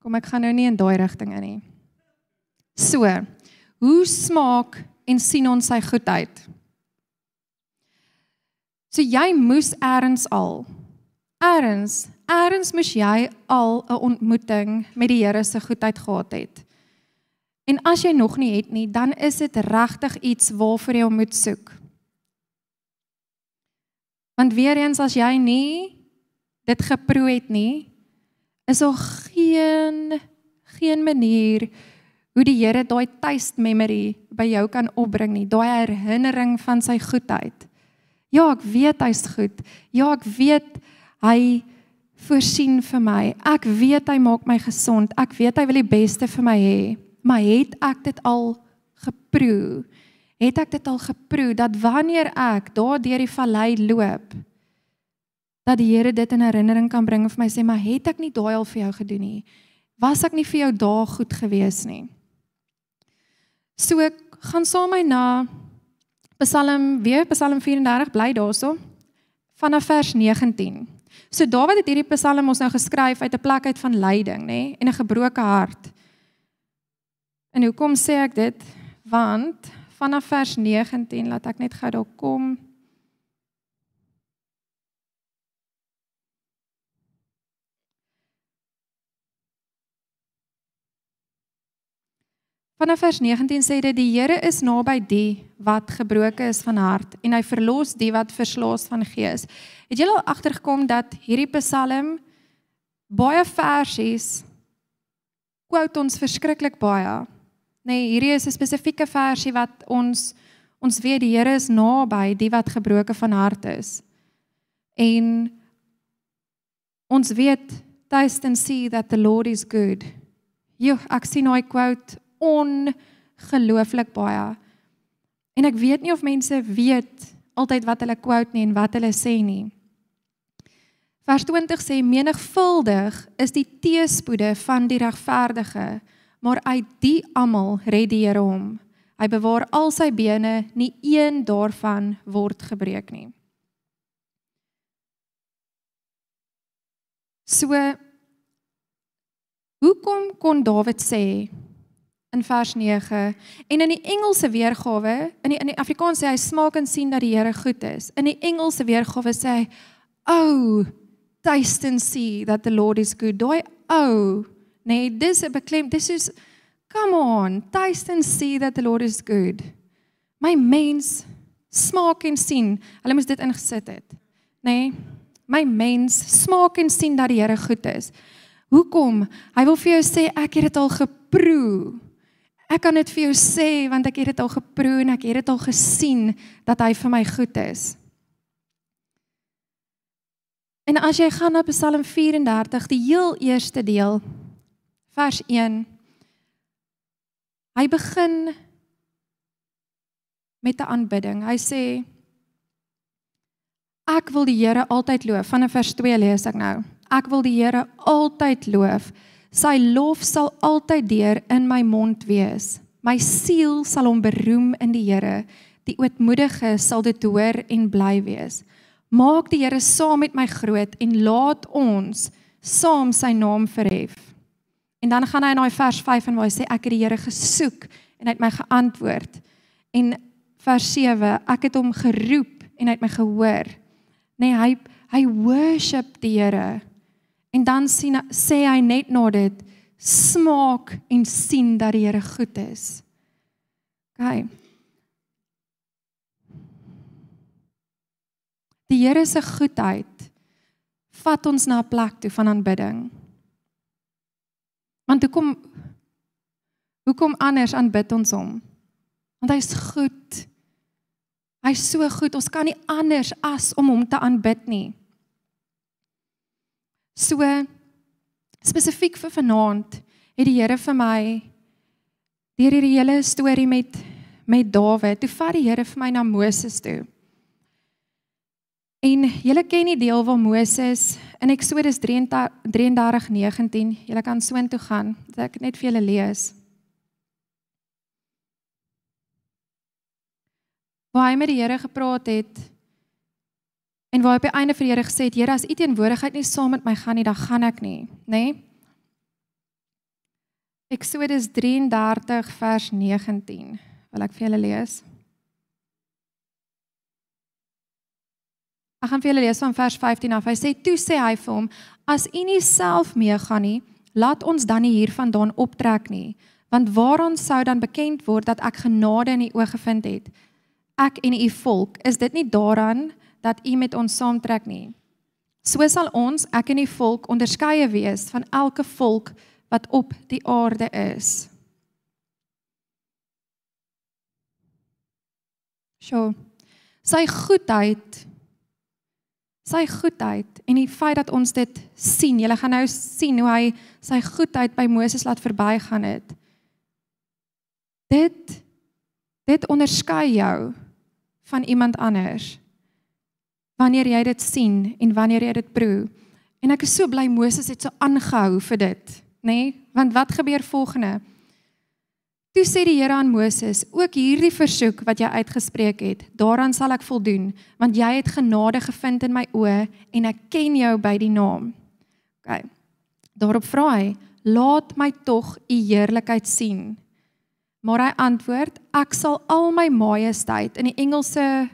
Kom ek gaan nou nie in daai rigting in nie. So, hoe smaak en sien ons sy goedheid? So jy moes eers al eers eers moes jy al 'n ontmoeting met die Here se goedheid gehad het. En as jy nog nie het nie, dan is dit regtig iets waarvoor jy moet soek. Want weer eens as jy nie dit geproe het nie, is daar geen geen manier hoe die Here daai taste memory by jou kan opbring nie, daai herinnering van sy goedheid. Ja, ek weet hy's goed. Ja, ek weet hy voorsien vir my. Ek weet hy maak my gesond. Ek weet hy wil die beste vir my hê. Maar het ek dit al geproe? Het ek dit al geproe dat wanneer ek daar deur die vallei loop, dat die Here dit in herinnering kan bring en vir my sê, "Maar het ek nie daai al vir jou gedoen nie? Was ek nie vir jou daar goed gewees nie?" So ek gaan saam my na Psalm weer Psalm 34 bly daarso vanaf vers 19. So Dawid het hierdie Psalm ons nou geskryf uit 'n plek uit van lyding, nê, nee, en 'n gebroke hart. En hoekom sê ek dit? Want vanaf vers 19 laat ek net gou daar kom. Vanaf vers 19 sê dit die Here is naby die wat gebroke is van hart en hy verlos die wat verslaas van gees. Het julle al agtergekom dat hierdie Psalm baie versies quote ons verskriklik baie. Nee, hierdie is 'n spesifieke versie wat ons ons weet die Here is naby die wat gebroke van hart is. En ons weet taste and see that the Lord is good. Jo, ek sien hy quote ongelooflik baie. En ek weet nie of mense weet altyd wat hulle quote nie en wat hulle sê nie. Vers 20 sê menigvuldig is die teëspoede van die regverdige, maar uit die almal red die Here hom. Hy bewaar al sy bene, nie een daarvan word gebreek nie. So hoekom kon Dawid sê in vers 9 en in die Engelse weergawe in die in die Afrikaans sê hy smaak en sien dat die Here goed is. In die Engelse weergawe sê hy oh taste and see that the Lord is good. Daai ou, nee, dis 'n beklem, dis is come on, taste and see that the Lord is good. My mens smaak en sien. Hulle moes dit ingesit het. Nê? Nee, my mens smaak en sien dat die Here goed is. Hoekom? Hy wil vir jou sê ek het dit al geproe. Ek kan dit vir jou sê want ek het dit al geproe en ek het dit al gesien dat hy vir my goed is. En as jy gaan na Psalm 34, die heel eerste deel, vers 1. Hy begin met 'n aanbidding. Hy sê Ek wil die Here altyd loof. Van vers 2 lees ek nou. Ek wil die Here altyd loof. Sy lof sal altyd deur in my mond wees. My siel sal hom beroem in die Here. Die ootmoedige sal dit hoor en bly wees. Maak die Here saam met my groot en laat ons saam sy naam verhef. En dan gaan hy in daai vers 5 en waar hy sê ek het die Here gesoek en hy het my geantwoord. En vers 7, ek het hom geroep en hy het my gehoor. Nee, hy hy worship die Here. En dan sien sê hy net na dit smaak en sien dat die Here goed is. OK. Die Here se goedheid vat ons na 'n plek toe van aanbidding. Want hoekom hoekom anders aanbid ons hom? Want hy's goed. Hy's so goed. Ons kan nie anders as om hom te aanbid nie. So spesifiek vir vanaand het die Here vir my deur hierdie hele storie met met Dawid, toe vat die Here vir my na Moses toe. En julle ken die deel waar Moses in Eksodus 33:19, julle kan soontoe gaan, dat ek net vir julle lees. Waar hy met die Here gepraat het en waar hy op die einde vir die Here gesê het, Here, as U teenwoordigheid nie saam met my gaan nie, dan gaan ek nie, nê? Nee? Eksodus 33 vers 19. Wil ek vir julle lees? Ek gaan vir julle lees van vers 15 af. Hy sê toe sê hy vir hom: "As u nie self meegaan nie, laat ons dan nie hiervandaan optrek nie, want waaraan sou dan bekend word dat ek genade in u oë gevind het? Ek en u volk, is dit nie daaraan dat u met ons saamtrek nie? So sal ons, ek en u volk, onderskeie wees van elke volk wat op die aarde is." Sjoe. Sy goedheid sy goedheid en die feit dat ons dit sien. Julle gaan nou sien hoe hy sy goedheid by Moses laat verbygaan het. Dit dit onderskei jou van iemand anders. Wanneer jy dit sien en wanneer jy dit proe. En ek is so bly Moses het so aangehou vir dit, nê? Nee? Want wat gebeur volgende? Toe sê die Here aan Moses: "Ook hierdie versoek wat jy uitgespreek het, daaraan sal ek voldoen, want jy het genade gevind in my oë en ek ken jou by die naam." OK. Daarop vra hy: "Laat my tog u heerlikheid sien." Maar hy antwoord: "Ek sal al my majesteit in die Engelse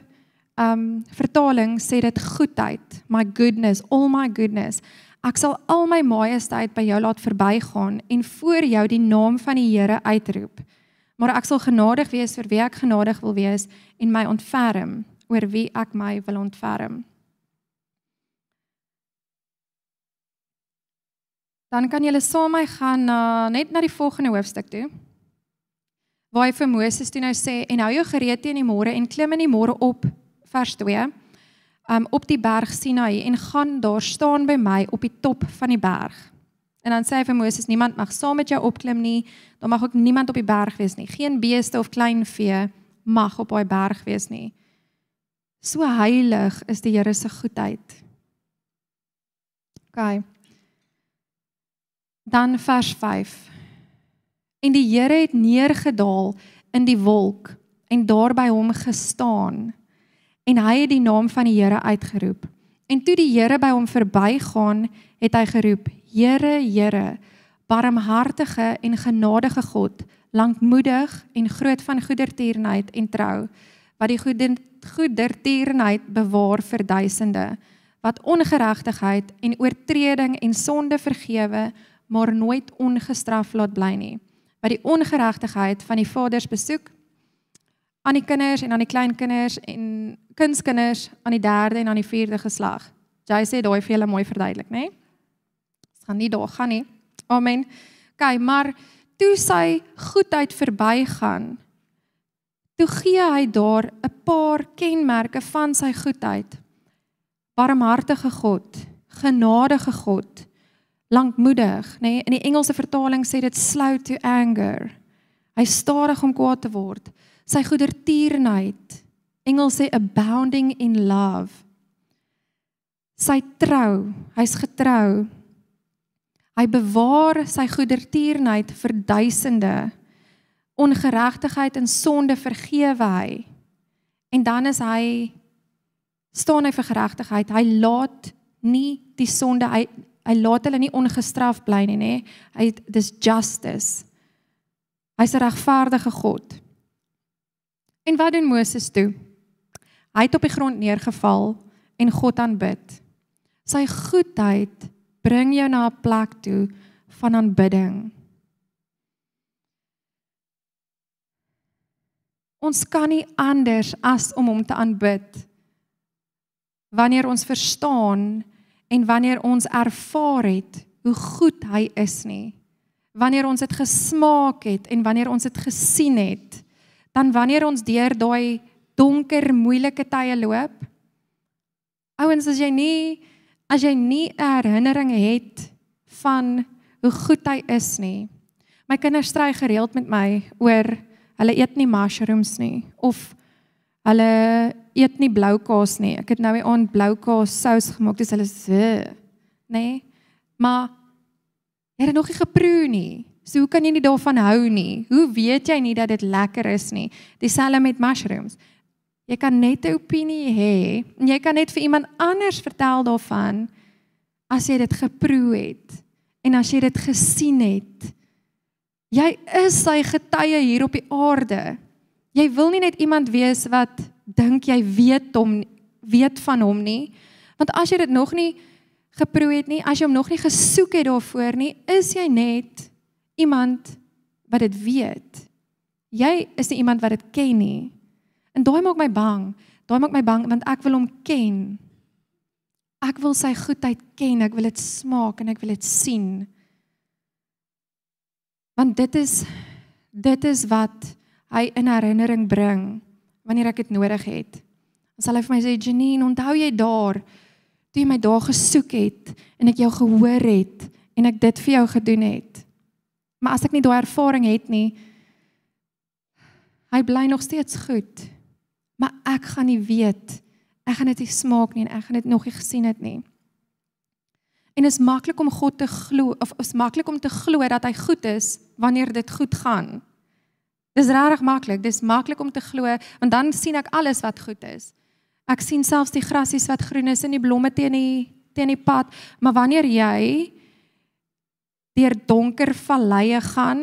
um vertaling sê dit goedheid, my goodness, all my goodness. Ek sal al my majesteit by jou laat verbygaan en voor jou die naam van die Here uitroep." Maar ek sal genadig wees vir wie ek genadig wil wees en my ontferm oor wie ek my wil ontferm. Dan kan julle saam my gaan na net na die volgende hoofstuk toe. Waar hy vir Moses toe nou sê en hou jou gereed teen die môre en klim in die môre op vers 2. Um op die berg Sinai en gaan daar staan by my op die top van die berg. En dan sê hy vir Moses niemand mag saam met jou opklim nie. Daar mag ook niemand op die berg wees nie. Geen beeste of klein vee mag op daai berg wees nie. So heilig is die Here se goedheid. OK. Dan vers 5. En die Here het neergedaal in die wolk en daar by hom gestaan. En hy het die naam van die Here uitgeroep. En toe die Here by hom verbygaan, het hy geroep: Here, Here, barmhartige en genadige God, lankmoedig en groot van goedertierenheid en trou, wat die goede goedertierenheid bewaar vir duisende, wat ongeregtigheid en oortreding en sonde vergewe, maar nooit ongestraf laat bly nie. Wat die ongeregtigheid van die vaders besoek aan die kinders en aan die kleinkinders en kindskinders aan die derde en aan die vierde geslag. Jy sê daai vir julle mooi verduidelik, né? Nee? Gaan nie daar gaan nie. Amen. OK, maar toe sy goedheid verbygaan, toe gee hy daar 'n paar kenmerke van sy goedheid. Barmhartige God, genadige God, lankmoedig, nê? Nee? In die Engelse vertaling sê dit slow to anger. Hy stadig om kwaad te word. Sy goedertierenheid. Engels sê abounding in love. Sy trou, hy's getrou. Hy bewaar sy goedertierenheid vir duisende. Ongeregtigheid en sonde vergewe hy. En dan is hy staan hy vir geregtigheid. Hy laat nie die sonde hy hy laat hulle nie ongestraf bly nie, nê? Hy dis justice. Hy's 'n regverdige God. En wat doen Moses toe? Hy het op die grond neergeval en God aanbid. Sy goedheid bring jou na 'n plek toe van aanbidding. Ons kan nie anders as om hom te aanbid wanneer ons verstaan en wanneer ons ervaar het hoe goed hy is nie. Wanneer ons dit gesmaak het en wanneer ons dit gesien het, dan wanneer ons deur daai donker, moeilike tye loop. Ouens, as jy nie as jy nie 'n herinnering het van hoe goed hy is nie. My kinders stry gereeld met my oor hulle eet nie mushrooms nie of hulle eet nie blou kaas nie. Ek het nou die aand blou kaas sous gemaak, dis hulle se, nê? Nee? Maar jy het nog nie geproe nie. So hoe kan jy nie daarvan hou nie? Hoe weet jy nie dat dit lekker is nie? Dieselfde met mushrooms. Jy kan net 'n opinie hê en jy kan net vir iemand anders vertel daarvan as jy dit geproe het en as jy dit gesien het. Jy is sy getuie hier op die aarde. Jy wil nie net iemand wees wat dink jy weet hom weet van hom nie. Want as jy dit nog nie geproe het nie, as jy hom nog nie gesoek het daarvoor nie, is jy net iemand wat dit weet. Jy is nie iemand wat dit ken nie. En daai maak my bang. Daai maak my bang want ek wil hom ken. Ek wil sy goedheid ken, ek wil dit smaak en ek wil dit sien. Want dit is dit is wat hy in herinnering bring wanneer ek dit nodig het. Dan sal hy vir my sê, "Janine, onthou jy daar toe jy my daar gesoek het en ek jou gehoor het en ek dit vir jou gedoen het?" Maar as ek nie daai ervaring het nie, hy bly nog steeds goed. Maar ek gaan nie weet ek gaan dit nie smaak nie en ek gaan dit nog nie gesien het nie. En is maklik om God te glo of is maklik om te glo dat hy goed is wanneer dit goed gaan. Dis regtig maklik. Dis maklik om te glo want dan sien ek alles wat goed is. Ek sien selfs die grasies wat groen is en die blomme teen die teen die pad, maar wanneer jy deur donker valleie gaan,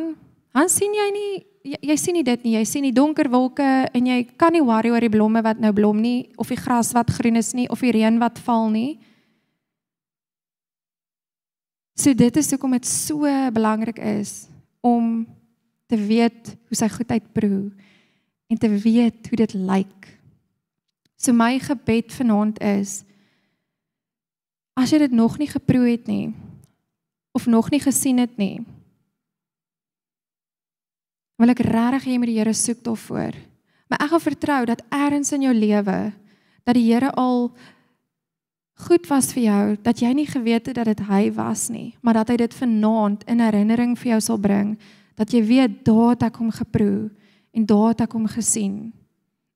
dan sien jy nie jy, jy sien nie dit nie. Jy sien die donker wolke en jy kan nie worry oor die blomme wat nou blom nie of die gras wat groen is nie of die reën wat val nie. So dit is hoekom dit so belangrik is om te weet hoe sy goedheid proe en te weet hoe dit lyk. So my gebed vanaand is as jy dit nog nie geproe het nie of nog nie gesien het nie wil ek regtig hê jy moet die Here soek daarvoor. Maar ek gaan vertrou dat eers in jou lewe dat die Here al goed was vir jou, dat jy nie geweet het dat dit hy was nie, maar dat hy dit vanaand in herinnering vir jou sal bring dat jy weet daar het ek hom geproe en daar het ek hom gesien.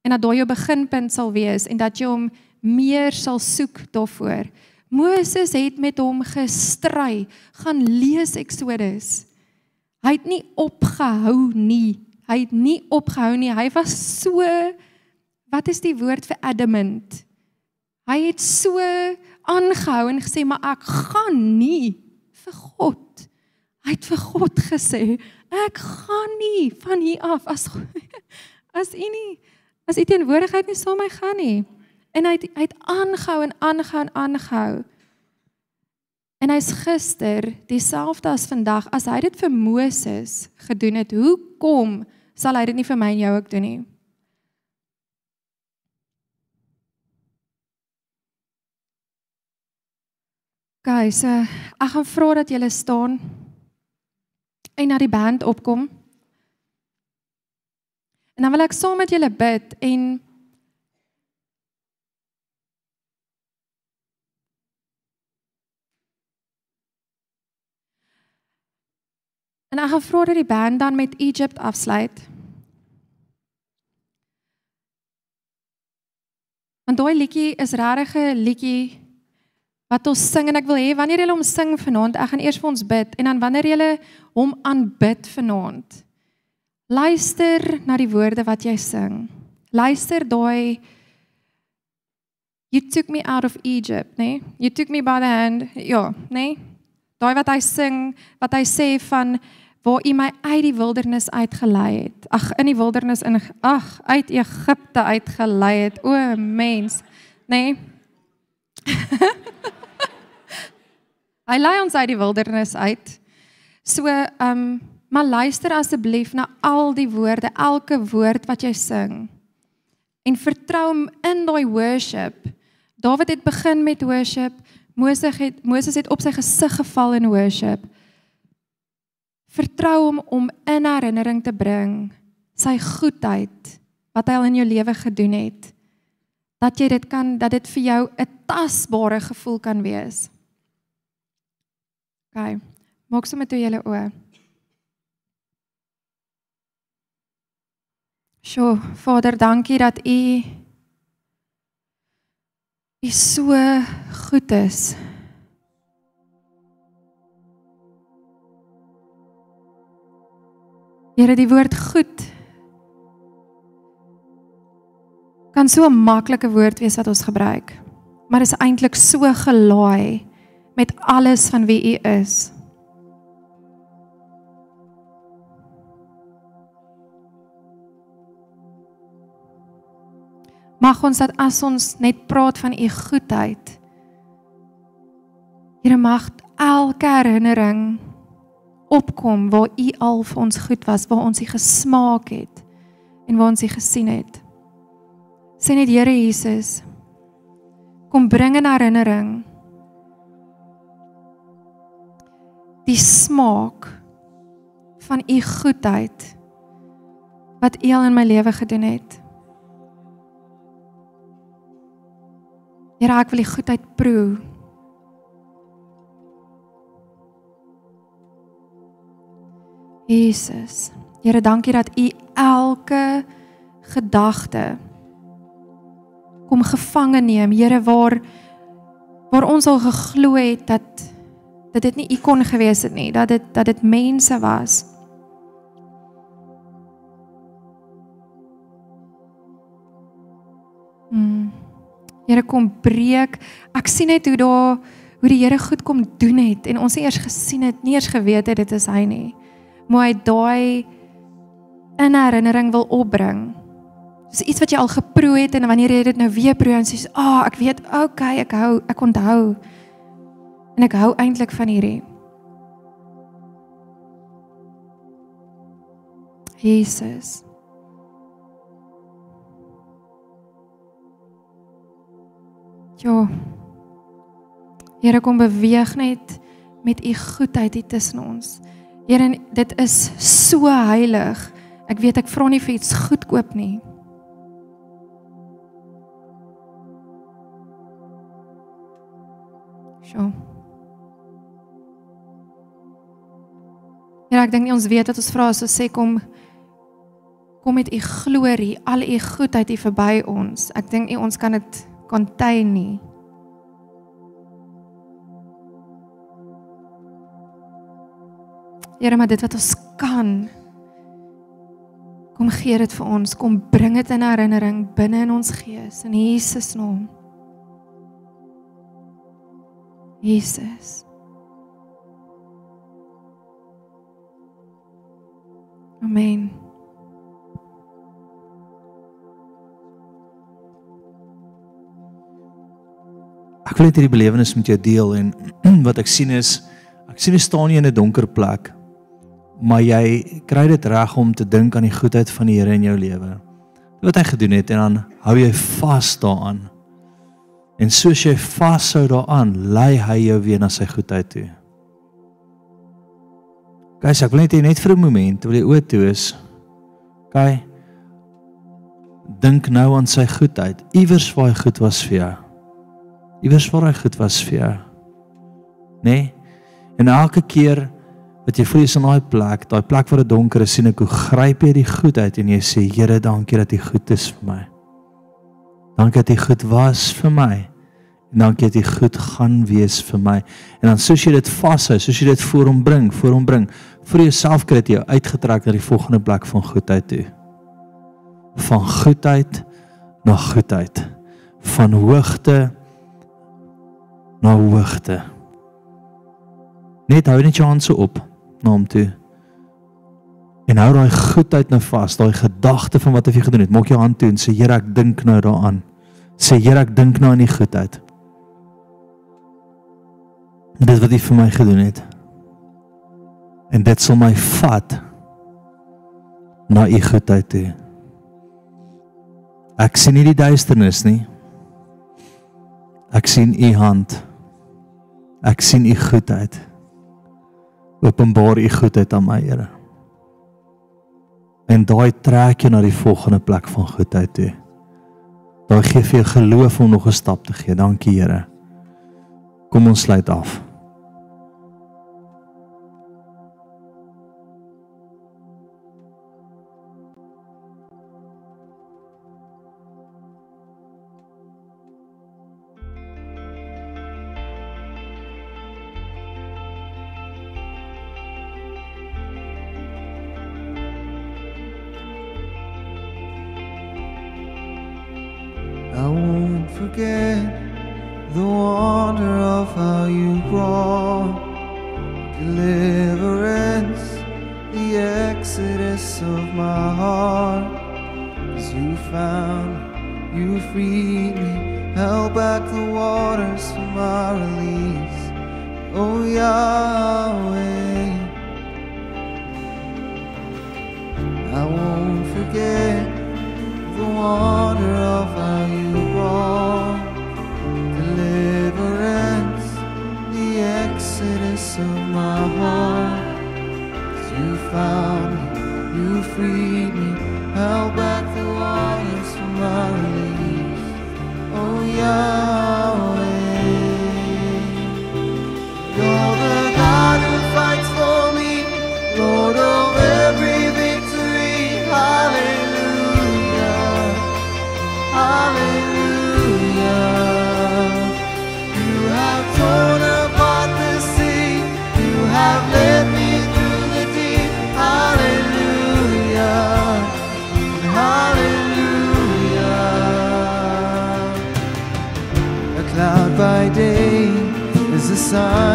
En dat daai jou beginpunt sal wees en dat jy hom meer sal soek daarvoor Moses het met hom gestry. Gaan lees Eksodus. Hy het nie opgehou nie. Hy het nie opgehou nie. Hy was so wat is die woord vir adamant? Hy het so aangehou en gesê maar ek gaan nie vir God. Hy het vir God gesê ek gaan nie van hier af as [LAUGHS] as u nie as u teenwoordigheid nie saam met my gaan nie. En hy het hy het aangehou en aangehou en aangehou. En hy's gister dieselfde as vandag as hy dit vir Moses gedoen het. Hoekom sal hy dit nie vir my en jou ook doen nie? Guys, uh, ek gaan vra dat julle staan en na die band opkom. En dan wil ek saam met julle bid en En ek gaan vra dat die band dan met Egypt afsluit. Want daai liedjie is regtig 'n liedjie wat ons sing en ek wil hê wanneer julle hom sing vanaand, ek gaan eers vir ons bid en dan wanneer julle hom aanbid vanaand, luister na die woorde wat jy sing. Luister daai You took me out of Egypt, né? Nee? You took me by the hand. Ja, né? Nee? Daai wat hy sing, wat hy sê van waar u my uit die wildernis uitgelei het. Ag, in die wildernis in ag, uit Egipte uitgelei het. O mens, né? Nee? [LAUGHS] hy lei ons uit die wildernis uit. So, ehm, um, maar luister asseblief na al die woorde, elke woord wat jy sing. En vertrou hom in daai worship. Dawid het begin met worship. Moses het Moses het op sy gesig geval in worship. Vertrou hom om in herinnering te bring sy goedheid wat hy al in jou lewe gedoen het. Dat jy dit kan dat dit vir jou 'n tasbare gevoel kan wees. OK. Maak sommer toe julle oë. Sjoe, Vader, dankie dat U U so goed is. Here, die woord goed kan so 'n maklike woord wees wat ons gebruik. Maar is eintlik so gelaai met alles van wie U is. Mag ons dat as ons net praat van u goedheid. Here mag elke herinnering opkom waar u al vir ons goed was, waar ons u gesmaak het en waar ons u gesien het. Sê net Here Jesus, kom bring in herinnering die smaak van u goedheid wat u al in my lewe gedoen het. Here, ek wil die goedheid proe. Jesus. Here, dankie dat U elke gedagte kom gevange neem. Here, waar waar ons al geglo het dat dat dit nie U kon gewees het nie, dat dit dat dit mense was. Mm. Here kom breek. Ek sien net hoe daar hoe die Here goed kom doen het en ons het eers gesien het, nie eers geweet het dit is hy nie. Maar hy daai in herinnering wil opbring. Dis iets wat jy al geproe het en wanneer jy dit nou weer proe en sê, "Ag, oh, ek weet, okay, ek hou, ek onthou." En ek hou eintlik van hierdie. Jesus. Ja. Here kom beweeg net met u goedheid hier tussen ons. Here, dit is so heilig. Ek weet ek vra nie vir iets goedkoop nie. Sjoe. Ja, ek dink nie ons weet wat ons vra as ons sê kom kom met u glorie, al u goedheid hier verby ons. Ek dink nie ons kan dit contain nie. Here, maar dit wat ons kan kom gee dit vir ons, kom bring dit in herinnering binne in ons gees in Jesus naam. Jesus. Amen. Ek wil net hierdie belewenis met jou deel en [CLEARS THROAT] wat ek sien is ek sien jy staan nie in 'n donker plek maar jy kry dit reg om te dink aan die goedheid van die Here in jou lewe. Wat hy gedoen het en dan hou jy vas daaraan. En soos jy vashou daaraan, lei hy jou weer na sy goedheid toe. Guys, ek wil net net vir 'n oomblik, wil jy oë toe is. Kyk. Dink nou aan sy goedheid. Iewers waar hy goed was vir jou. Iewers waar hy goed was vir jou. Nê? Nee? En elke keer wat jy jy's in daai plek, daai plek waar dit donker is, sien ek hoe gryp jy die goedheid en jy sê Here, dankie dat U goed is vir my. Dankie dat U goed was vir my. En dankie dat U goed gaan wees vir my. En dan soos jy dit vashou, soos jy dit voor hom bring, voor hom bring, vir jouself kry dit jou uitgetrek na die volgende plek van goedheid toe. Van goedheid na goedheid. Van hoogte na hoogte. Net hou net jou hand so op na hom toe. En hou daai goedheid nou vas, daai gedagte van wat hy gedoen het. Maak jou hand toe en sê Here, ek dink nou daaraan. Sê Here, ek dink nou aan die goedheid. Dit wat hy vir my gedoen het. En dit sal my vat na u goedheid toe. Ek sien nie die duisternis nie. Ek sien u hand. Ek sien u goedheid. Openbaar u goedheid aan my, Here. En daai trek jou na die volgende plek van goedheid toe. Daai gee vir jou geloof om nog 'n stap te gee. Dankie, Here. Kom ons sluit af. Forget the wonder of how you brought deliverance, the exodus of my heart. As you found, you freed me, held back the waters for my release. Oh Yahweh, I won't forget the wonder of found me, you freed me, held back the waters from my release. Oh Yahweh,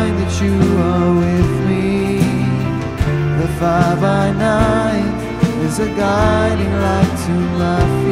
sign that you are with me. The fire by night is a guiding light to my feet.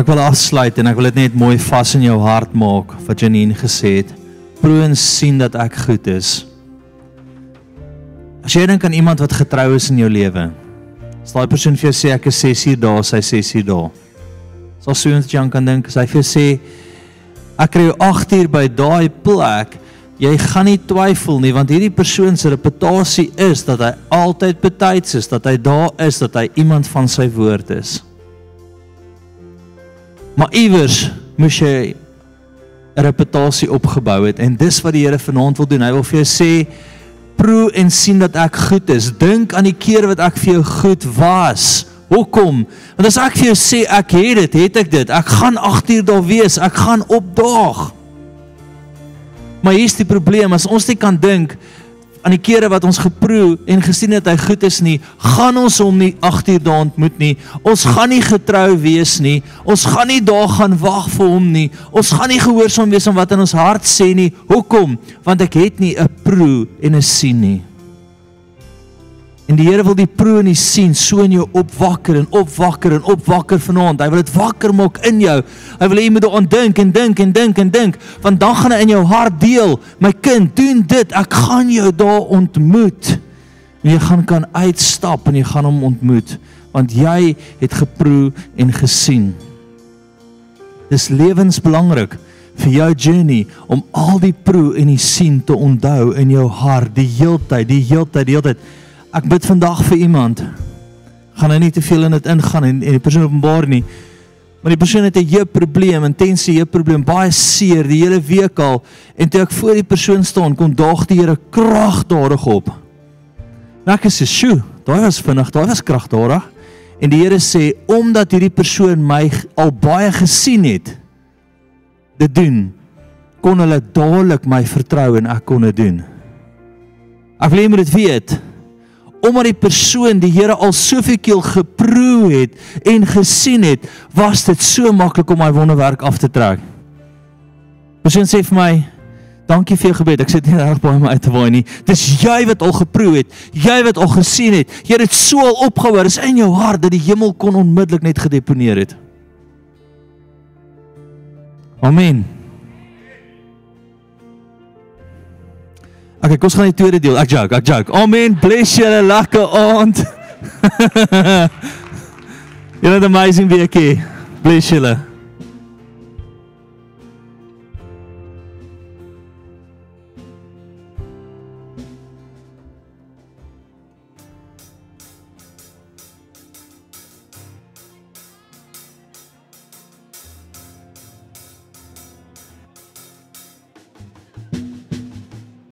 Ek wil afsluit en ek wil dit net mooi vas in jou hart maak wat Janine gesê het. Proe en sien dat ek goed is. As jy dink aan iemand wat getrou is in jou lewe. As daai persoon vir jou sê ek is 6 uur daar, sy 6 uur daar. Sal so iemand jy kan dink as hy vir jou sê ek kry jou 8 uur by daai plek, jy gaan nie twyfel nie want hierdie persoon se reputasie is dat hy altyd betyds is, dat hy daar is, dat hy iemand van sy woord is. Maar iewers moes jy 'n reputasie opgebou het en dis wat die Here vanaand wil doen. Hy wil vir jou sê proe en sien dat ek goed is. Dink aan die kere wat ek vir jou goed was. Hoekom? Want as ek vir jou sê ek het dit, het ek dit. Ek gaan 8 uur daar wees. Ek gaan opdaag. Maar hier's die probleem, as ons nie kan dink aan die kere wat ons geproe en gesien het hy goed is nie, gaan ons hom nie 8 uur daar ontmoet nie. Ons gaan nie getrou wees nie. Ons gaan nie daar gaan wag vir hom nie. Ons gaan nie gehoorsaam wees aan wat in ons hart sê nie. Hoekom? Want ek het nie 'n proe en 'n sien nie. En die Here wil die proe en die sien so in jou opwakker en opwakker en opwakker vanaand. Hy wil dit wakker maak in jou. Hy wil hê jy moet daaraan dink en dink en dink en dink, want dan gaan hy in jou hart deel. My kind, doen dit. Ek gaan jou daar ontmoet. En jy gaan kan uitstap en jy gaan hom ontmoet, want jy het geproe en gesien. Dis lewensbelangrik vir jou journey om al die proe en die sien te onthou in jou hart die heeltyd, die heeltyd, die heeltyd. Ek bid vandag vir iemand. Gaan hy nie te veel in dit ingaan en en die persoon openbaar nie. Maar die persoon het 'n heupprobleem, intense heupprobleem, baie seer die hele week al en toe ek voor die persoon staan, kon daag die Here kragtadig op. En ek sê, "Sjoe, daai was vinnig, daai was kragtadig." En die Here sê, "Omdat hierdie persoon my al baie gesien het, dit doen, kon hulle dadelik my vertrou en ek kon dit doen." Ek wil hê moet dit weet omdat die persoon die Here al soveel keer geproe het en gesien het, was dit so maklik om my wonderwerk af te trek. Persoon sê vir my, "Dankie vir jou gebed. Ek sit nie reg baie my uit te waai nie. Dis jy wat al geproe het, jy wat al gesien het. Jy het dit so al opgehou, dis in jou hart dat die hemel kon onmiddellik net gedeponeer het." Amen. Okay, kom ons gaan die tweede deel. Ek joke, ek joke. Amen. Bless julle lekker aand. [LAUGHS] Julle het 'n amazing weekie. Bless julle.